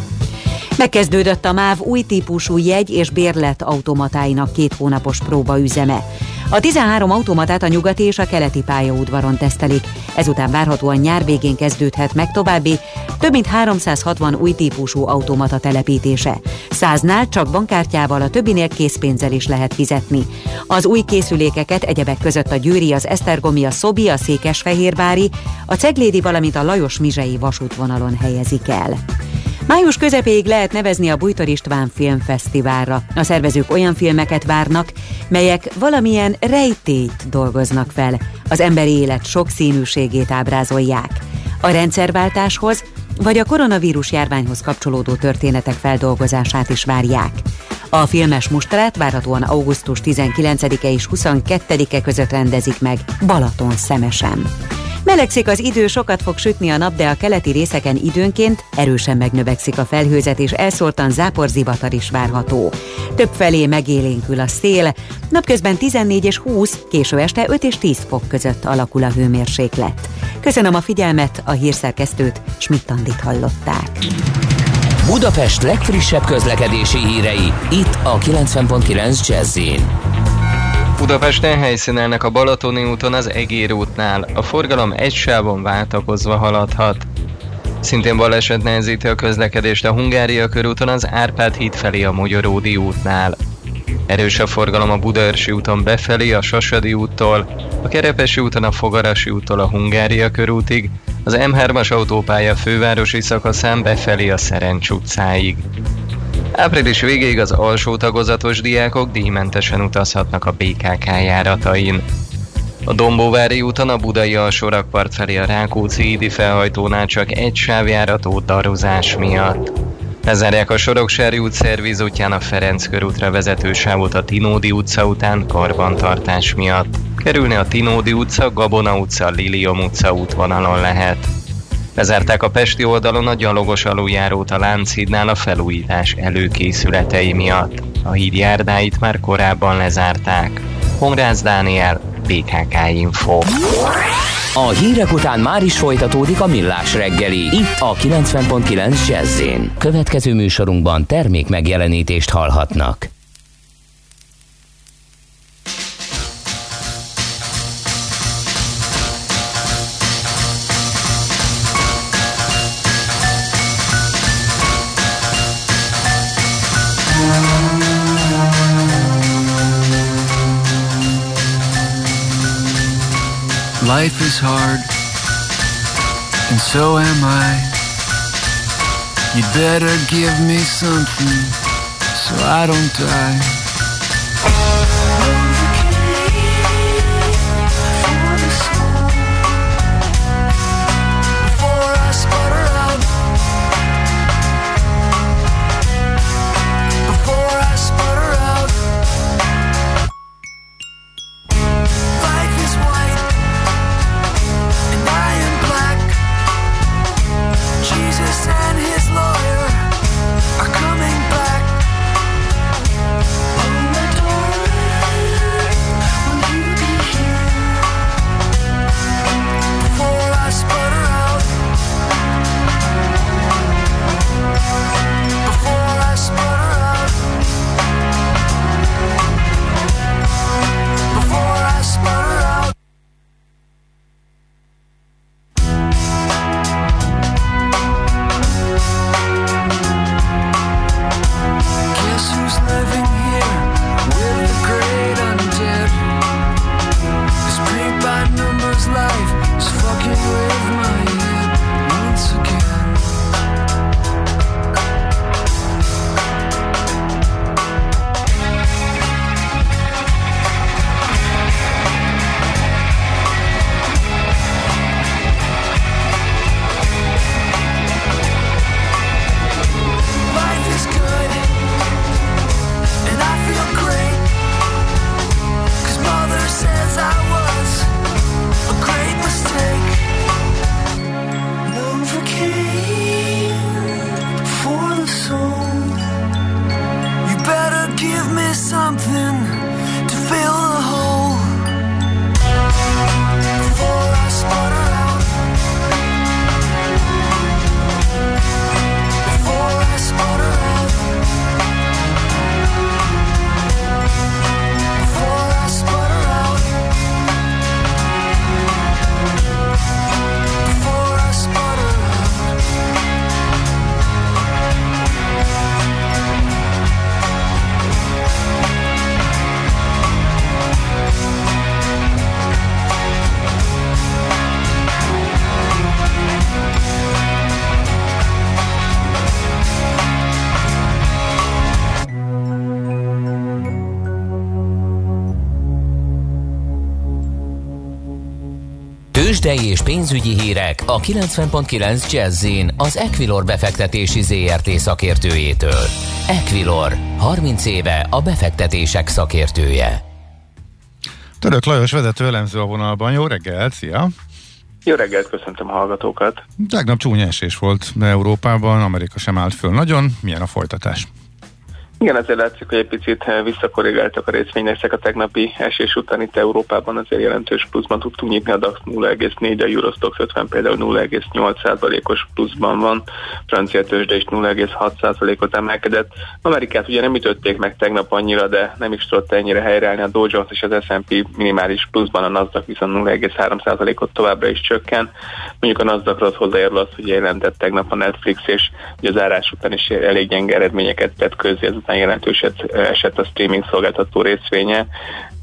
Megkezdődött a MÁV új típusú jegy és bérlet automatáinak két hónapos próbaüzeme. A 13 automatát a nyugati és a keleti pályaudvaron tesztelik. Ezután várhatóan nyár végén kezdődhet meg további több mint 360 új típusú automata telepítése. Száznál csak bankkártyával, a többinél készpénzzel is lehet fizetni. Az új készülékeket egyebek között a Győri, az Esztergomi, a Szobi, a Székesfehérvári, a Ceglédi, valamint a Lajos Mizsei vasútvonalon helyezik el. Május közepéig lehet nevezni a Bújtor István Filmfesztiválra. A szervezők olyan filmeket várnak, melyek valamilyen rejtélyt dolgoznak fel, az emberi élet sokszínűségét ábrázolják. A rendszerváltáshoz vagy a koronavírus járványhoz kapcsolódó történetek feldolgozását is várják. A filmes mustrát várhatóan augusztus 19-e és 22-e között rendezik meg Balaton szemesen. Melegszik az idő, sokat fog sütni a nap, de a keleti részeken időnként erősen megnövekszik a felhőzet, és elszórtan záporzivatar is várható. Több felé megélénkül a szél, napközben 14 és 20, késő este 5 és 10 fok között alakul a hőmérséklet. Köszönöm a figyelmet, a hírszerkesztőt, Schmidt-Tandit hallották. Budapest legfrissebb közlekedési hírei, itt a 90.9 jazz Budapesten helyszínelnek a Balatoni úton az Egér útnál. A forgalom egy sávon váltakozva haladhat. Szintén baleset nehezíti a közlekedést a Hungária körúton az Árpád híd felé a Magyaródi útnál. Erős a forgalom a Budaörsi úton befelé a Sasadi úttól, a Kerepesi úton a Fogarasi úttól a Hungária körútig, az M3-as autópálya fővárosi szakaszán befelé a Szerencs utcáig. Április végéig az alsó tagozatos diákok díjmentesen utazhatnak a BKK járatain. A Dombóvári úton a Budai alsórakpart felé a Rákóczi Idi felhajtónál csak egy sávjárató darozás miatt. Lezárják a Soroksári út szerviz útján a Ferenc körútra vezető sávot a Tinódi utca után karbantartás miatt. Kerülni a Tinódi utca, Gabona utca, Lilium utca útvonalon lehet. Lezárták a Pesti oldalon a gyalogos aluljárót a Lánchídnál a felújítás előkészületei miatt. A híd járdáit már korábban lezárták. Hongrász Dániel, BKK Info. A hírek után már is folytatódik a millás reggeli. Itt a 90.9 jazz Következő műsorunkban termék megjelenítést hallhatnak. Life is hard, and so am I. You'd better give me something so I don't die. Tőzsdei és pénzügyi hírek a 90.9 jazz az Equilor befektetési ZRT szakértőjétől. Equilor, 30 éve a befektetések szakértője. Török Lajos vezető elemző a vonalban. Jó reggelt, szia! Jó reggelt, köszöntöm a hallgatókat! Tegnap csúnya esés volt Európában, Amerika sem állt föl nagyon. Milyen a folytatás? Igen, ezért látszik, hogy egy picit eh, visszakorrigáltak a részvények a tegnapi esés után itt Európában azért jelentős pluszban tudtunk nyitni, a DAX 0,4, a Eurostox 50 például 0,8%-os pluszban van, francia tőzsde is 0,6%-ot emelkedett. Amerikát ugye nem ütötték meg tegnap annyira, de nem is tudott ennyire helyreállni a Dow Jones és az S&P minimális pluszban, a Nasdaq viszont 0,3%-ot továbbra is csökken. Mondjuk a Nasdaqra az hozzájárul az, hogy jelentett tegnap a Netflix, és ugye az árás után is elég gyenge eredményeket tett közé, ezután aztán jelentős esett a streaming szolgáltató részvénye.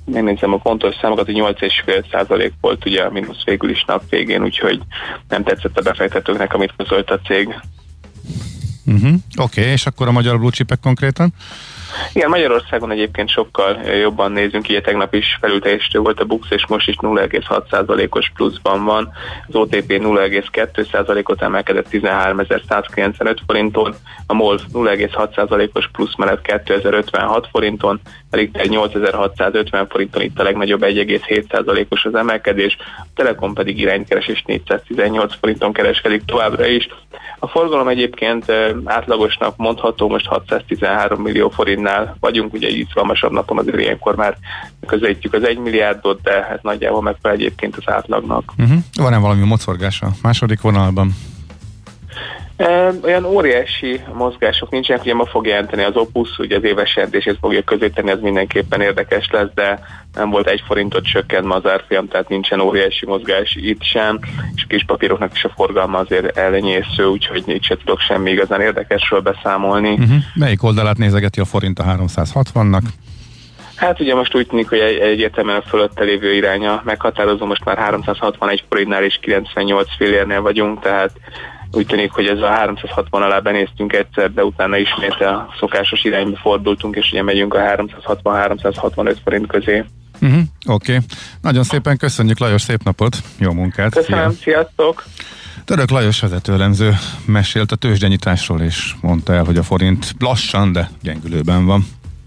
Megnézem a pontos számokat, hogy 8,5% volt ugye a mínusz végül is nap végén, úgyhogy nem tetszett a befektetőknek, amit közölt a cég. Uh-huh. Oké, okay, és akkor a magyar blue konkrétan? Igen, Magyarországon egyébként sokkal jobban nézünk, ugye tegnap is felülteljesítő volt a BUX, és most is 0,6%-os pluszban van. Az OTP 0,2%-ot emelkedett 13.195 forinton, a MOL 0,6%-os plusz mellett 2056 forinton, elég 8650 forinton itt a legnagyobb 1,7%-os az emelkedés, a Telekom pedig iránykeres és 418 forinton kereskedik továbbra is. A forgalom egyébként átlagosnak mondható, most 613 millió forintnál vagyunk, ugye egy izgalmasabb napon azért ilyenkor már közelítjük az 1 milliárdot, de ez nagyjából megfelel egyébként az átlagnak. Uh-huh. Van-e valami mocorgás a második vonalban? Olyan óriási mozgások nincsenek, ugye ma fog jelenteni az Opus, ugye az éves jelentését fogja közé tenni, ez mindenképpen érdekes lesz, de nem volt egy forintot csökkent ma az árfolyam, tehát nincsen óriási mozgás itt sem, és a kis papíroknak is a forgalma azért ellenyésző, úgyhogy itt se tudok semmi igazán érdekesről beszámolni. Uh-huh. Melyik oldalát nézegeti a forint a 360-nak? Hát ugye most úgy tűnik, hogy egy, egyértelműen a fölötte lévő iránya meghatározó, most már 361 forintnál és 98 fillérnél vagyunk, tehát úgy tűnik, hogy ez a 360 alá benéztünk egyszer, de utána ismét a szokásos irányba fordultunk, és ugye megyünk a 360-365 forint közé. Uh-huh, Oké. Okay. Nagyon szépen köszönjük Lajos, szép napot, jó munkát. Köszönöm, Szia. sziasztok! Török Lajos vezetőlemző mesélt a tőzsdenyításról, és mondta el, hogy a forint lassan, de gyengülőben van.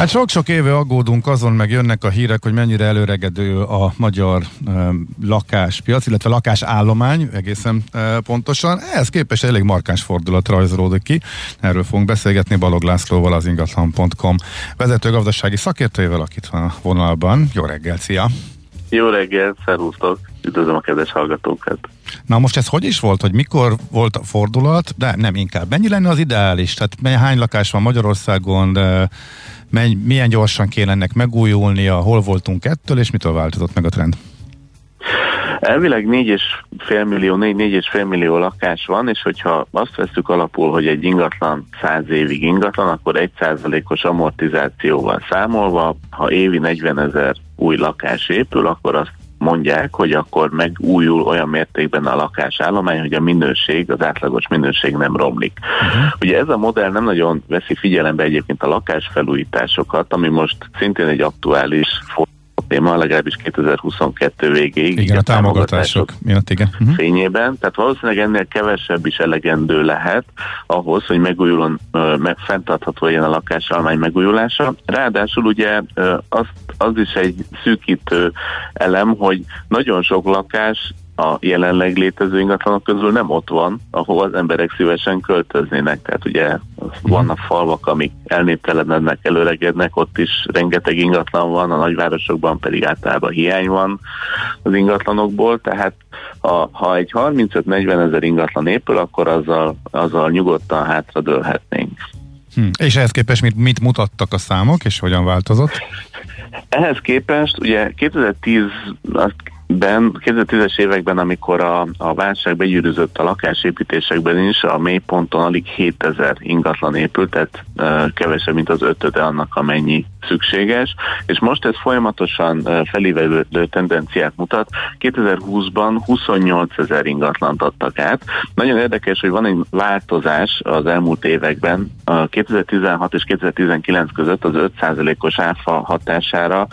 Hát sok-sok éve aggódunk azon, meg jönnek a hírek, hogy mennyire előregedő a magyar e, lakáspiac, illetve lakásállomány egészen e, pontosan. Ehhez képest elég markáns fordulat rajzolódik ki. Erről fogunk beszélgetni Balog Lászlóval, az ingatlan.com vezető gazdasági szakértőjével, akit van a vonalban. Jó reggel, szia! Jó reggel, szervusztok! Üdvözlöm a kedves hallgatókat! Na most ez hogy is volt, hogy mikor volt a fordulat, de nem inkább. Mennyi lenne az ideális? Tehát hány lakás van Magyarországon, de menny, milyen gyorsan kéne ennek megújulnia, hol voltunk ettől, és mitől változott meg a trend? Elvileg 4,5 millió, 4-4,5 millió lakás van, és hogyha azt veszük alapul, hogy egy ingatlan 100 évig ingatlan, akkor 1%-os amortizációval számolva, ha évi 40 ezer új lakás épül, akkor azt mondják, hogy akkor megújul olyan mértékben a lakásállomány, hogy a minőség, az átlagos minőség nem romlik. Uh-huh. Ugye ez a modell nem nagyon veszi figyelembe egyébként a lakásfelújításokat, ami most szintén egy aktuális téma, legalábbis 2022 végéig. Igen, a támogatások miatt, igen. Uh-huh. Fényében, tehát valószínűleg ennél kevesebb is elegendő lehet ahhoz, hogy megújulon, meg fenntartható legyen a lakásállomány megújulása. Ráadásul ugye az, az is egy szűkítő elem, hogy nagyon sok lakás a jelenleg létező ingatlanok közül nem ott van, ahol az emberek szívesen költöznének. Tehát ugye vannak falvak, amik elnéptelenednek, előregednek, ott is rengeteg ingatlan van, a nagyvárosokban pedig általában hiány van az ingatlanokból, tehát ha, ha egy 35-40 ezer ingatlan épül, akkor azzal, azzal nyugodtan hátradőlhetnénk. Hm. És ehhez képest mit, mit mutattak a számok, és hogyan változott? Ehhez képest, ugye 2010, azt ben, 2010-es években, amikor a, a válság begyűrűzött a lakásépítésekben is, a mélyponton alig 7000 ingatlan épült, tehát e, kevesebb, mint az ötöde annak, amennyi szükséges, és most ez folyamatosan felívelődő tendenciát mutat. 2020-ban 28 ezer ingatlant adtak át. Nagyon érdekes, hogy van egy változás az elmúlt években. A 2016 és 2019 között az 5%-os áfa hatására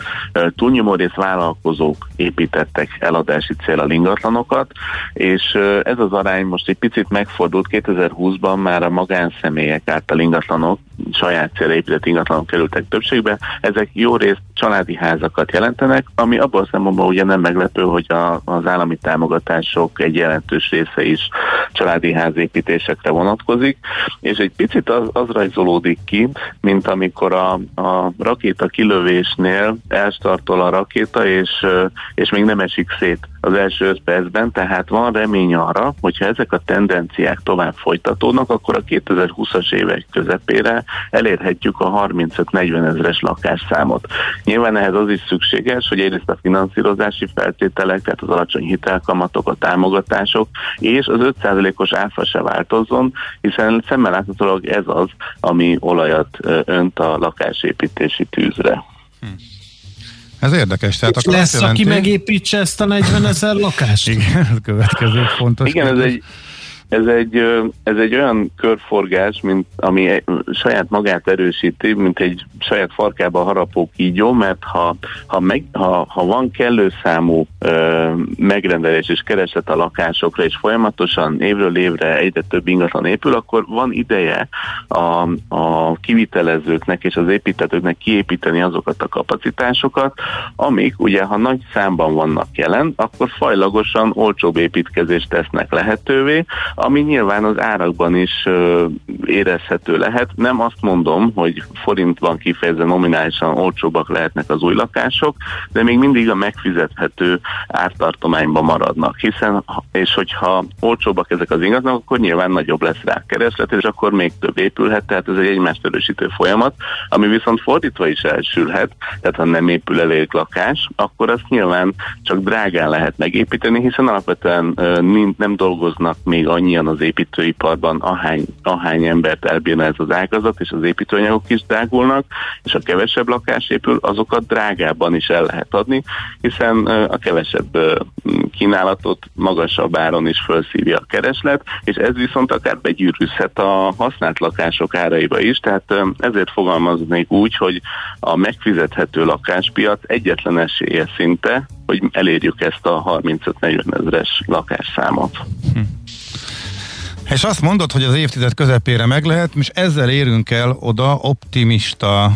túlnyomó rész vállalkozók építettek eladási célral ingatlanokat, és ez az arány most egy picit megfordult 2020-ban már a magánszemélyek által ingatlanok, saját célra épített ingatlanok kerültek többségbe. Ezek jó részt családi házakat jelentenek, ami abban a szempontból ugye nem meglepő, hogy a, az állami támogatások egy jelentős része is családi házépítésekre vonatkozik, és egy picit az, az rajzolódik ki, mint amikor a, a rakéta kilövésnél elstartol a rakéta, és, és még nem esik szét az első öt percben, tehát van remény arra, hogyha ezek a tendenciák tovább folytatódnak, akkor a 2020-as évek közepére elérhetjük a 35-40 ezeres lakásszámot. Nyilván ehhez az is szükséges, hogy egyrészt a finanszírozási feltételek, tehát az alacsony hitelkamatok, a támogatások, és az 5%-os áfa se változzon, hiszen szemmel láthatólag ez az, ami olajat önt a lakásépítési tűzre. Hm. Ez érdekes. Tehát akkor lesz, jelenti... aki megépítse ezt a 40 ezer lakást? Igen, ez következő fontos. Igen, ez egy, ez egy, ez egy olyan körforgás, mint ami saját magát erősíti, mint egy saját farkába harapó kígyó, mert ha, ha, meg, ha, ha van kellő számú ö, megrendelés és kereslet a lakásokra, és folyamatosan évről évre egyre több ingatlan épül, akkor van ideje a, a kivitelezőknek és az építetőknek kiépíteni azokat a kapacitásokat, amik ugye, ha nagy számban vannak jelen, akkor fajlagosan olcsóbb építkezést tesznek lehetővé, ami nyilván az árakban is érezhető lehet. Nem azt mondom, hogy forintban kifejezve nominálisan olcsóbbak lehetnek az új lakások, de még mindig a megfizethető ártartományban maradnak, hiszen és hogyha olcsóbbak ezek az ingatlanok, akkor nyilván nagyobb lesz rá kereslet, és akkor még több épülhet, tehát ez egy egymást erősítő folyamat, ami viszont fordítva is elsülhet, tehát ha nem épül elég lakás, akkor azt nyilván csak drágán lehet megépíteni, hiszen alapvetően nem dolgoznak még annyi annyian az építőiparban, ahány, ahány embert elbírna ez az ágazat, és az építőanyagok is drágulnak, és a kevesebb lakás épül, azokat drágábban is el lehet adni, hiszen a kevesebb kínálatot magasabb áron is felszívja a kereslet, és ez viszont akár begyűrűzhet a használt lakások áraiba is, tehát ezért fogalmaznék úgy, hogy a megfizethető lakáspiac egyetlen esélye szinte, hogy elérjük ezt a 35-40 ezeres lakásszámot. Hm. És azt mondod, hogy az évtized közepére meg lehet, és ezzel érünk el oda optimista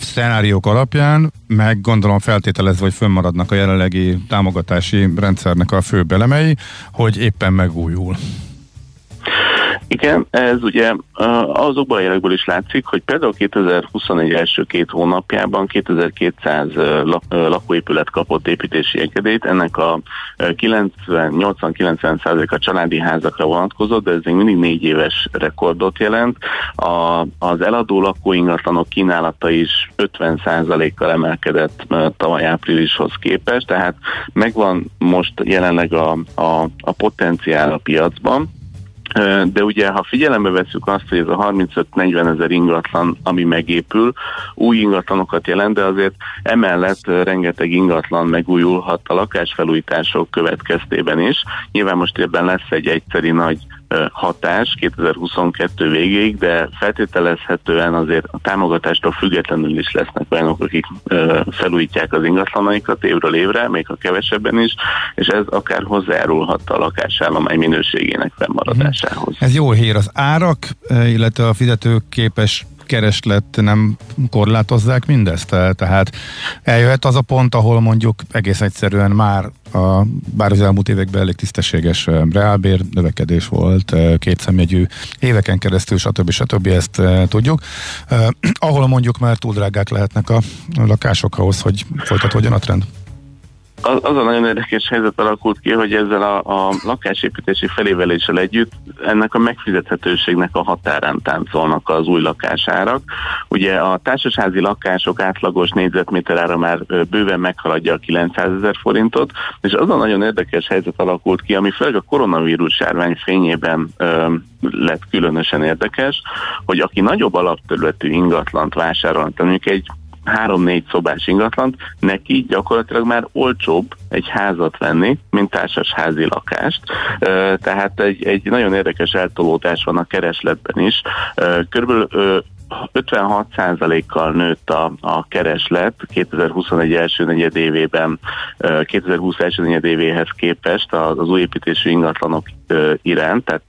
szenáriók alapján, meg gondolom feltételezve, hogy fönnmaradnak a jelenlegi támogatási rendszernek a fő belemei, hogy éppen megújul. Igen, ez ugye azokban a jelekből is látszik, hogy például 2021 első két hónapjában 2200 lakóépület kapott építési engedélyt, ennek a 80-90 a családi házakra vonatkozott, de ez még mindig négy éves rekordot jelent. A, az eladó lakóingatlanok kínálata is 50% kal emelkedett tavaly áprilishoz képest, tehát megvan most jelenleg a, a, a potenciál a piacban, de ugye, ha figyelembe veszük azt, hogy ez a 35-40 ezer ingatlan, ami megépül, új ingatlanokat jelent, de azért emellett rengeteg ingatlan megújulhat a lakásfelújítások következtében is. Nyilván most ebben lesz egy egyszeri nagy hatás 2022 végéig, de feltételezhetően azért a támogatástól függetlenül is lesznek olyanok, akik felújítják az ingatlanaikat évről évre, még ha kevesebben is, és ez akár hozzájárulhat a lakásállomány minőségének fennmaradásához. Ez jó hír. Az árak, illetve a fizetőképes kereslet nem korlátozzák mindezt? Tehát eljöhet az a pont, ahol mondjuk egész egyszerűen már a, bár az elmúlt években elég tisztességes reálbér növekedés volt, kétszemjegyű éveken keresztül, stb. stb. ezt tudjuk. ahol mondjuk már túl drágák lehetnek a lakások ahhoz, hogy folytatódjon a trend az, az a nagyon érdekes helyzet alakult ki, hogy ezzel a, a lakásépítési feléveléssel együtt ennek a megfizethetőségnek a határán táncolnak az új lakásárak. Ugye a társasházi lakások átlagos négyzetméterára már bőven meghaladja a 900 ezer forintot, és az a nagyon érdekes helyzet alakult ki, ami főleg a koronavírus járvány fényében ö, lett különösen érdekes, hogy aki nagyobb alapterületű ingatlant vásárol, mondjuk egy három-négy szobás ingatlant, neki gyakorlatilag már olcsóbb egy házat venni, mint társas házi lakást. Tehát egy, egy nagyon érdekes eltolódás van a keresletben is. Körülbelül 56%-kal nőtt a, a kereslet 2021 első negyedévében, 2020 első negyedévéhez képest az új építésű ingatlanok iránt, tehát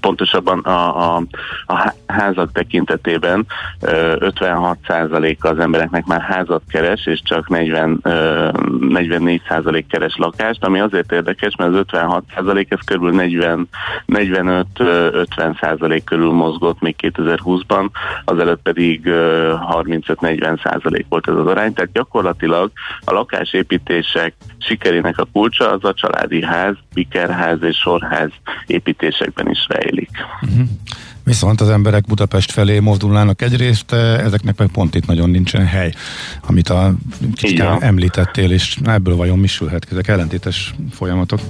pontosabban a, a, a házak tekintetében 56%-a az embereknek már házat keres, és csak 40, 44% keres lakást, ami azért érdekes, mert az 56% ez kb. 40, 45-50% körül mozgott még 2020-ban, azelőtt pedig 35-40% volt ez az arány, tehát gyakorlatilag a lakásépítések sikerének a kulcsa az a családi ház, bikerház és sorház építésekben is rejlik. Uh-huh. Viszont az emberek Budapest felé mozdulnának egyrészt, eh, ezeknek meg pont itt nagyon nincsen hely, amit a kicsit említettél, és ebből vajon mi sülhet, ezek ellentétes folyamatok.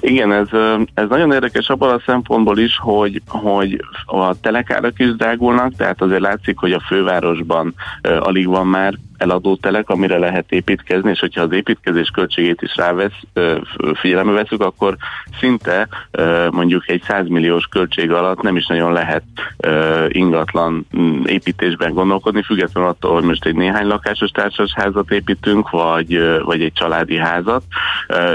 Igen, ez, ez nagyon érdekes abban a szempontból is, hogy, hogy a telekárak is drágulnak, tehát azért látszik, hogy a fővárosban alig van már eladó telek, amire lehet építkezni, és hogyha az építkezés költségét is rávesz, figyelembe veszük, akkor szinte mondjuk egy 100 milliós költség alatt nem is nagyon lehet ingatlan építésben gondolkodni, függetlenül attól, hogy most egy néhány lakásos társasházat építünk, vagy, vagy egy családi házat,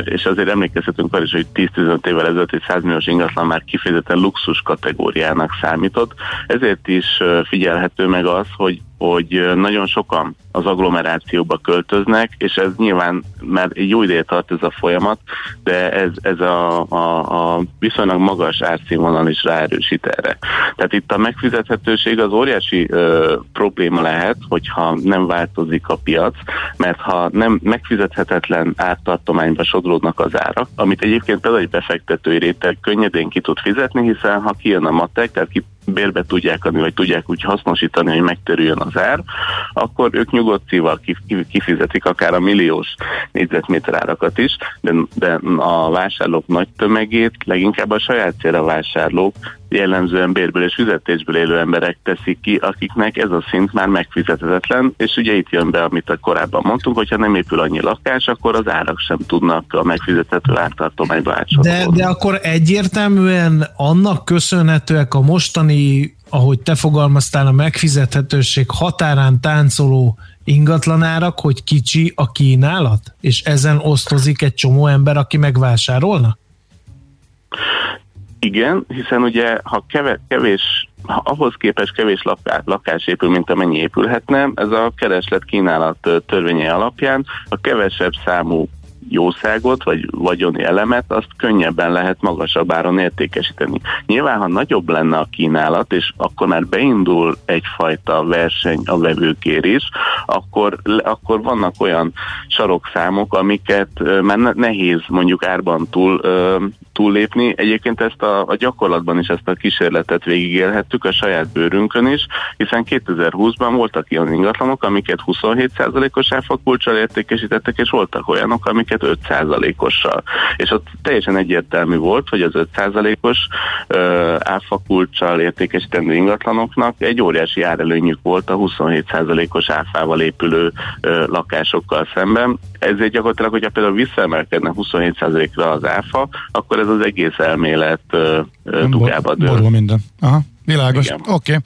és azért emlékezhetünk arra is, hogy 10-15 évvel ezelőtt egy 100 milliós ingatlan már kifejezetten luxus kategóriának számított, ezért is figyelhető meg az, hogy hogy nagyon sokan az agglomerációba költöznek, és ez nyilván már egy jó ideje tart ez a folyamat, de ez, ez a, a, a viszonylag magas árszínvonal is ráerősít erre. Tehát itt a megfizethetőség az óriási ö, probléma lehet, hogyha nem változik a piac, mert ha nem megfizethetetlen ártartományba sodródnak az árak, amit egyébként például egy befektetői réteg könnyedén ki tud fizetni, hiszen ha kijön a matek, tehát ki bérbe tudják adni, vagy tudják úgy hasznosítani, hogy megterüljön az ár, akkor ők nyugodt szívval kifizetik akár a milliós négyzetméter árakat is, de, de a vásárlók nagy tömegét leginkább a saját célra vásárlók jellemzően bérből és fizetésből élő emberek teszik ki, akiknek ez a szint már megfizethetetlen, és ugye itt jön be, amit a korábban mondtunk, hogyha nem épül annyi lakás, akkor az árak sem tudnak a megfizethető ártartományba átsorolni. De, de akkor egyértelműen annak köszönhetőek a mostani ahogy te fogalmaztál, a megfizethetőség határán táncoló ingatlanárak, hogy kicsi a kínálat, és ezen osztozik egy csomó ember, aki megvásárolna? Igen, hiszen ugye ha kevés ha ahhoz képest kevés lakás épül, mint amennyi épülhetne, ez a kereslet kínálat törvénye alapján a kevesebb számú jószágot vagy vagyoni elemet, azt könnyebben lehet magasabb áron értékesíteni. Nyilván, ha nagyobb lenne a kínálat, és akkor már beindul egyfajta verseny a vevőkér is, akkor, akkor vannak olyan sarokszámok, amiket már nehéz mondjuk árban túl, túllépni. Egyébként ezt a, a gyakorlatban is ezt a kísérletet végigélhettük a saját bőrünkön is, hiszen 2020-ban voltak ilyen ingatlanok, amiket 27%-os áfakulcsal értékesítettek, és voltak olyanok, amiket 5%-ossal. És ott teljesen egyértelmű volt, hogy az 5%-os áfakulcsal értékesítendő ingatlanoknak egy óriási árelőnyük volt a 27%-os áfával épülő ö, lakásokkal szemben. Ezért gyakorlatilag, hogyha például visszaemelkedne 27%-ra az áfa, akkor ez az egész elmélet ö, ö, dugába dől. Borul minden. Aha. Világos. Oké. Okay.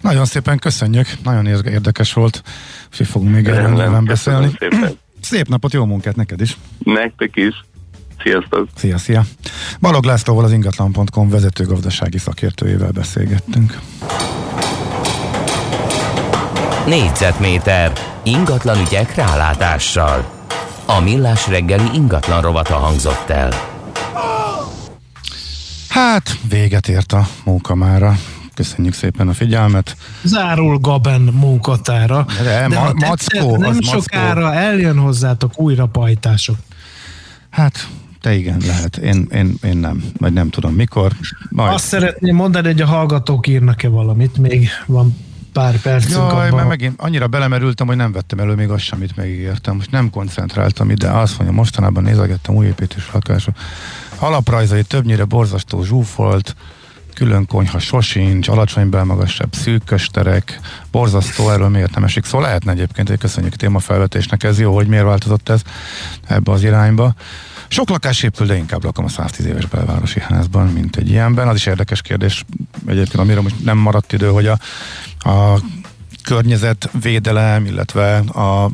Nagyon szépen köszönjük. Nagyon érdekes volt. És fogunk még erről beszélni. Szépen. Szép napot, jó munkát neked is. Nektek is. Sziasztok! Szia, szia! Balog Lászlóval az ingatlan.com vezető gazdasági szakértőjével beszélgettünk. Négyzetméter ingatlan ügyek rálátással. A millás reggeli ingatlan rovata hangzott el. Hát, véget ért a munka mára. Köszönjük szépen a figyelmet. Zárul Gaben munkatára. De, de ma, mackó, nem az sokára mackó. eljön hozzátok újra pajtások. Hát, te igen, lehet. Én, én, én nem. Vagy nem tudom mikor. Majd. Azt szeretném mondani, hogy a hallgatók írnak-e valamit. Még van pár percünk Jaj, abban. mert megint annyira belemerültem, hogy nem vettem elő még azt sem, amit megígértem. Most nem koncentráltam ide. Azt mondja, mostanában nézegettem új építés lakások. Alaprajzai többnyire borzasztó zsúfolt, külön konyha sosincs, alacsony belmagasabb szűkös terek, borzasztó, erről miért nem esik. Szóval lehetne egyébként, hogy köszönjük témafelvetésnek, ez jó, hogy miért változott ez ebbe az irányba. Sok lakás épül, de inkább lakom a 110 éves belvárosi házban, mint egy ilyenben. Az is érdekes kérdés egyébként, amire most nem maradt idő, hogy a, a környezetvédelem, illetve a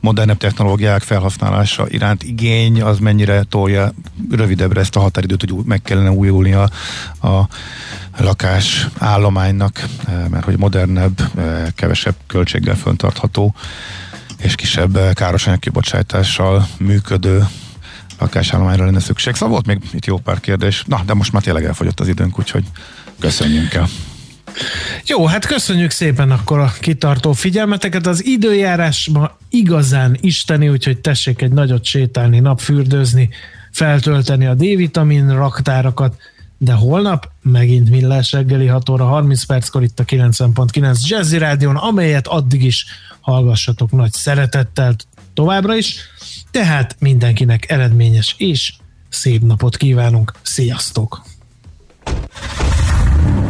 modernebb technológiák felhasználása iránt igény, az mennyire tolja rövidebbre ezt a határidőt, hogy meg kellene újulni a, a lakás állománynak, eh, mert hogy modernebb, eh, kevesebb költséggel föntartható és kisebb eh, károsanyag kibocsátással működő lakásállományra lenne szükség. Szóval volt még itt jó pár kérdés. Na, de most már tényleg elfogyott az időnk, úgyhogy köszönjünk el. Jó, hát köszönjük szépen akkor a kitartó figyelmeteket. Az időjárás ma igazán isteni, úgyhogy tessék egy nagyot sétálni, napfürdőzni, feltölteni a D-vitamin raktárakat, de holnap megint millás reggeli 6 óra 30 perckor itt a 90.9 Jazzy Rádion, amelyet addig is hallgassatok nagy szeretettel továbbra is. Tehát mindenkinek eredményes és szép napot kívánunk. Sziasztok!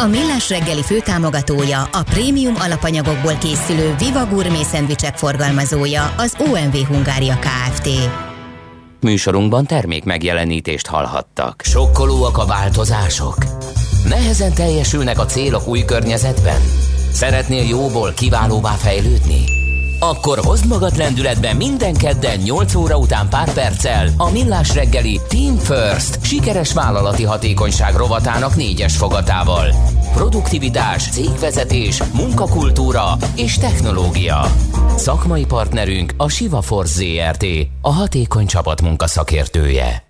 A Millás reggeli főtámogatója, a prémium alapanyagokból készülő Viva Gourmet szendvicsek forgalmazója, az OMV Hungária Kft. Műsorunkban termék megjelenítést hallhattak. Sokkolóak a változások? Nehezen teljesülnek a célok új környezetben? Szeretnél jóból kiválóvá fejlődni? Akkor hozd magad lendületbe minden kedden 8 óra után pár perccel a Millás reggeli Team First sikeres vállalati hatékonyság rovatának négyes fogatával. Produktivitás, cégvezetés, munkakultúra és technológia. Szakmai partnerünk a Siva Force ZRT, a hatékony csapatmunka szakértője.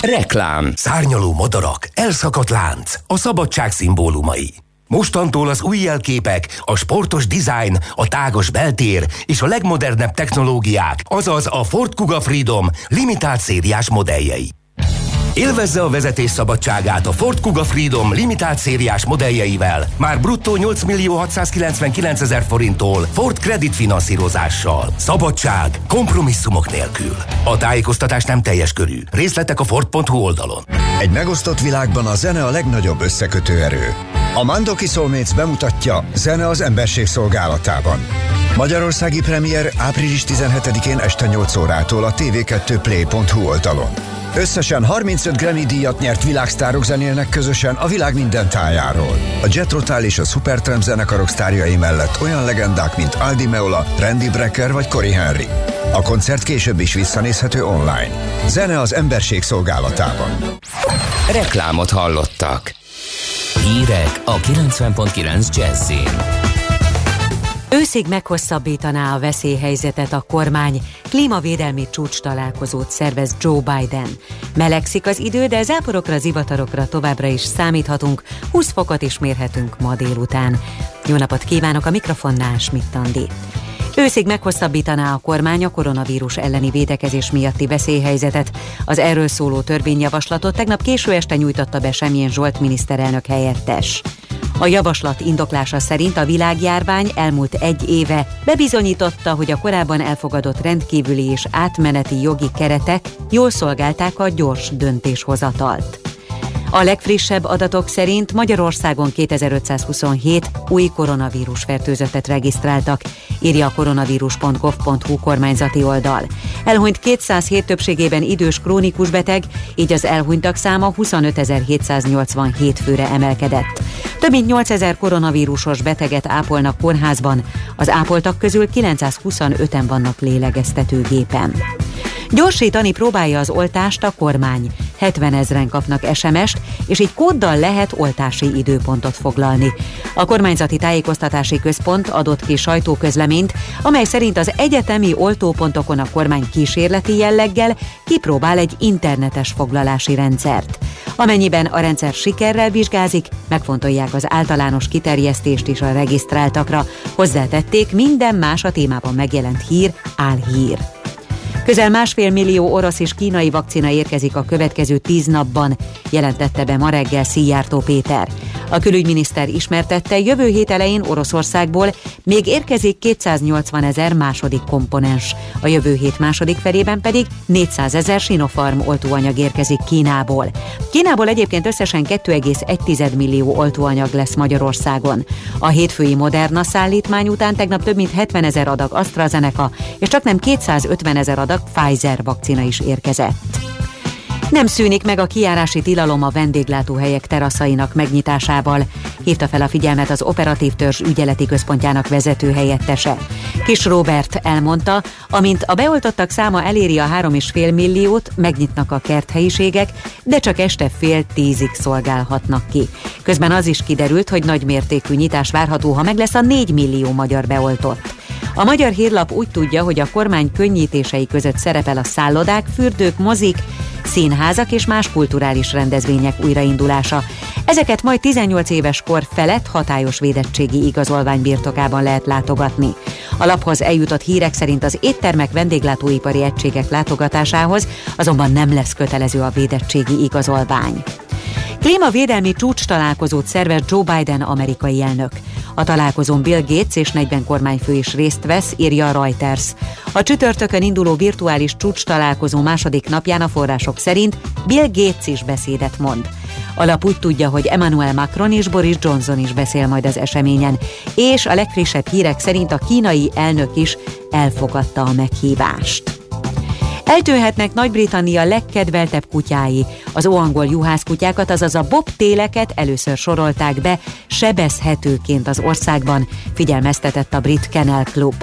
Reklám Szárnyaló madarak, elszakadt lánc, a szabadság szimbólumai. Mostantól az új jelképek, a sportos design, a tágos beltér és a legmodernebb technológiák, azaz a Ford Kuga Freedom limitált szériás modelljei. Élvezze a vezetés szabadságát a Ford Kuga Freedom limitált szériás modelljeivel, már bruttó 8 millió 699 ezer forinttól Ford Credit finanszírozással. Szabadság kompromisszumok nélkül. A tájékoztatás nem teljes körű. Részletek a Ford.hu oldalon. Egy megosztott világban a zene a legnagyobb összekötő erő. A Mandoki Soulmates bemutatja Zene az emberség szolgálatában. Magyarországi premier április 17-én este 8 órától a tv2play.hu oldalon. Összesen 35 Grammy díjat nyert világsztárok zenélnek közösen a világ minden tájáról. A Jet Rotal és a Supertramp zenekarok sztárjai mellett olyan legendák, mint Aldi Meola, Randy Brecker vagy Cory Henry. A koncert később is visszanézhető online. Zene az emberség szolgálatában. Reklámot hallottak. Hírek a 90.9 Jazzin. Őszig meghosszabbítaná a veszélyhelyzetet a kormány, klímavédelmi csúcs találkozót szervez Joe Biden. Melegszik az idő, de záporokra, zivatarokra továbbra is számíthatunk, 20 fokot is mérhetünk ma délután. Jó napot kívánok a mikrofonnál, Schmidt Andi. Őszig meghosszabbítaná a kormány a koronavírus elleni védekezés miatti veszélyhelyzetet. Az erről szóló törvényjavaslatot tegnap késő este nyújtotta be Semjén Zsolt miniszterelnök helyettes. A javaslat indoklása szerint a világjárvány elmúlt egy éve bebizonyította, hogy a korábban elfogadott rendkívüli és átmeneti jogi keretek jól szolgálták a gyors döntéshozatalt. A legfrissebb adatok szerint Magyarországon 2527 új koronavírus fertőzöttet regisztráltak, írja a koronavírus.gov.hu kormányzati oldal. Elhunyt 207 többségében idős krónikus beteg, így az elhunytak száma 25.787 főre emelkedett. Több mint 8000 koronavírusos beteget ápolnak kórházban, az ápoltak közül 925-en vannak lélegeztetőgépen. Gyorsítani próbálja az oltást a kormány. 70 ezeren kapnak SMS-t, és így kóddal lehet oltási időpontot foglalni. A kormányzati tájékoztatási központ adott ki sajtóközleményt, amely szerint az egyetemi oltópontokon a kormány kísérleti jelleggel kipróbál egy internetes foglalási rendszert. Amennyiben a rendszer sikerrel vizsgázik, megfontolják az általános kiterjesztést is a regisztráltakra. Hozzátették, minden más a témában megjelent hír álhír. Közel másfél millió orosz és kínai vakcina érkezik a következő tíz napban, jelentette be ma reggel Szijjártó Péter. A külügyminiszter ismertette, jövő hét elején Oroszországból még érkezik 280 ezer második komponens. A jövő hét második felében pedig 400 ezer Sinopharm oltóanyag érkezik Kínából. Kínából egyébként összesen 2,1 millió oltóanyag lesz Magyarországon. A hétfői Moderna szállítmány után tegnap több mint 70 ezer adag AstraZeneca és csak nem 250 ezer adag Pfizer vakcina is érkezett. Nem szűnik meg a kiárási tilalom a vendéglátóhelyek teraszainak megnyitásával, hívta fel a figyelmet az Operatív Törzs ügyeleti központjának vezető helyettese. Kis Robert elmondta, amint a beoltottak száma eléri a 3,5 milliót, megnyitnak a kerthelyiségek, de csak este fél tízig szolgálhatnak ki. Közben az is kiderült, hogy nagy mértékű nyitás várható, ha meg lesz a 4 millió magyar beoltott. A magyar hírlap úgy tudja, hogy a kormány könnyítései között szerepel a szállodák, fürdők, mozik, színházak és más kulturális rendezvények újraindulása. Ezeket majd 18 éves kor felett hatályos védettségi igazolvány birtokában lehet látogatni. A laphoz eljutott hírek szerint az éttermek vendéglátóipari egységek látogatásához azonban nem lesz kötelező a védettségi igazolvány. Klímavédelmi csúcs találkozót szervez Joe Biden amerikai elnök. A találkozón Bill Gates és 40 kormányfő is részt vesz, írja a Reuters. A csütörtökön induló virtuális csúcs találkozó második napján a források szerint Bill Gates is beszédet mond. A lap úgy tudja, hogy Emmanuel Macron és Boris Johnson is beszél majd az eseményen, és a legfrissebb hírek szerint a kínai elnök is elfogadta a meghívást. Eltűnhetnek Nagy-Britannia legkedveltebb kutyái. Az óangol juhászkutyákat, azaz a bobtéleket először sorolták be sebezhetőként az országban, figyelmeztetett a Brit Kennel Club.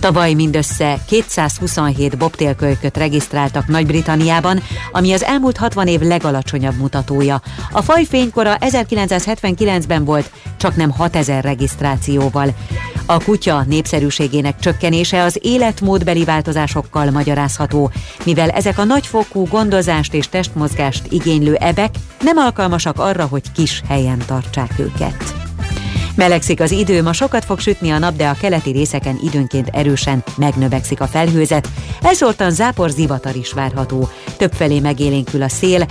Tavaly mindössze 227 bobtélkölyköt regisztráltak Nagy-Britanniában, ami az elmúlt 60 év legalacsonyabb mutatója. A faj fénykora 1979-ben volt, csak nem 6000 regisztrációval. A kutya népszerűségének csökkenése az életmódbeli változásokkal magyarázható, mivel ezek a nagyfokú gondozást és testmozgást igénylő ebek nem alkalmasak arra, hogy kis helyen tartsák őket. Melegszik az idő, ma sokat fog sütni a nap, de a keleti részeken időnként erősen megnövekszik a felhőzet. Elszórtan zápor zivatar is várható. Többfelé megélénkül a szél,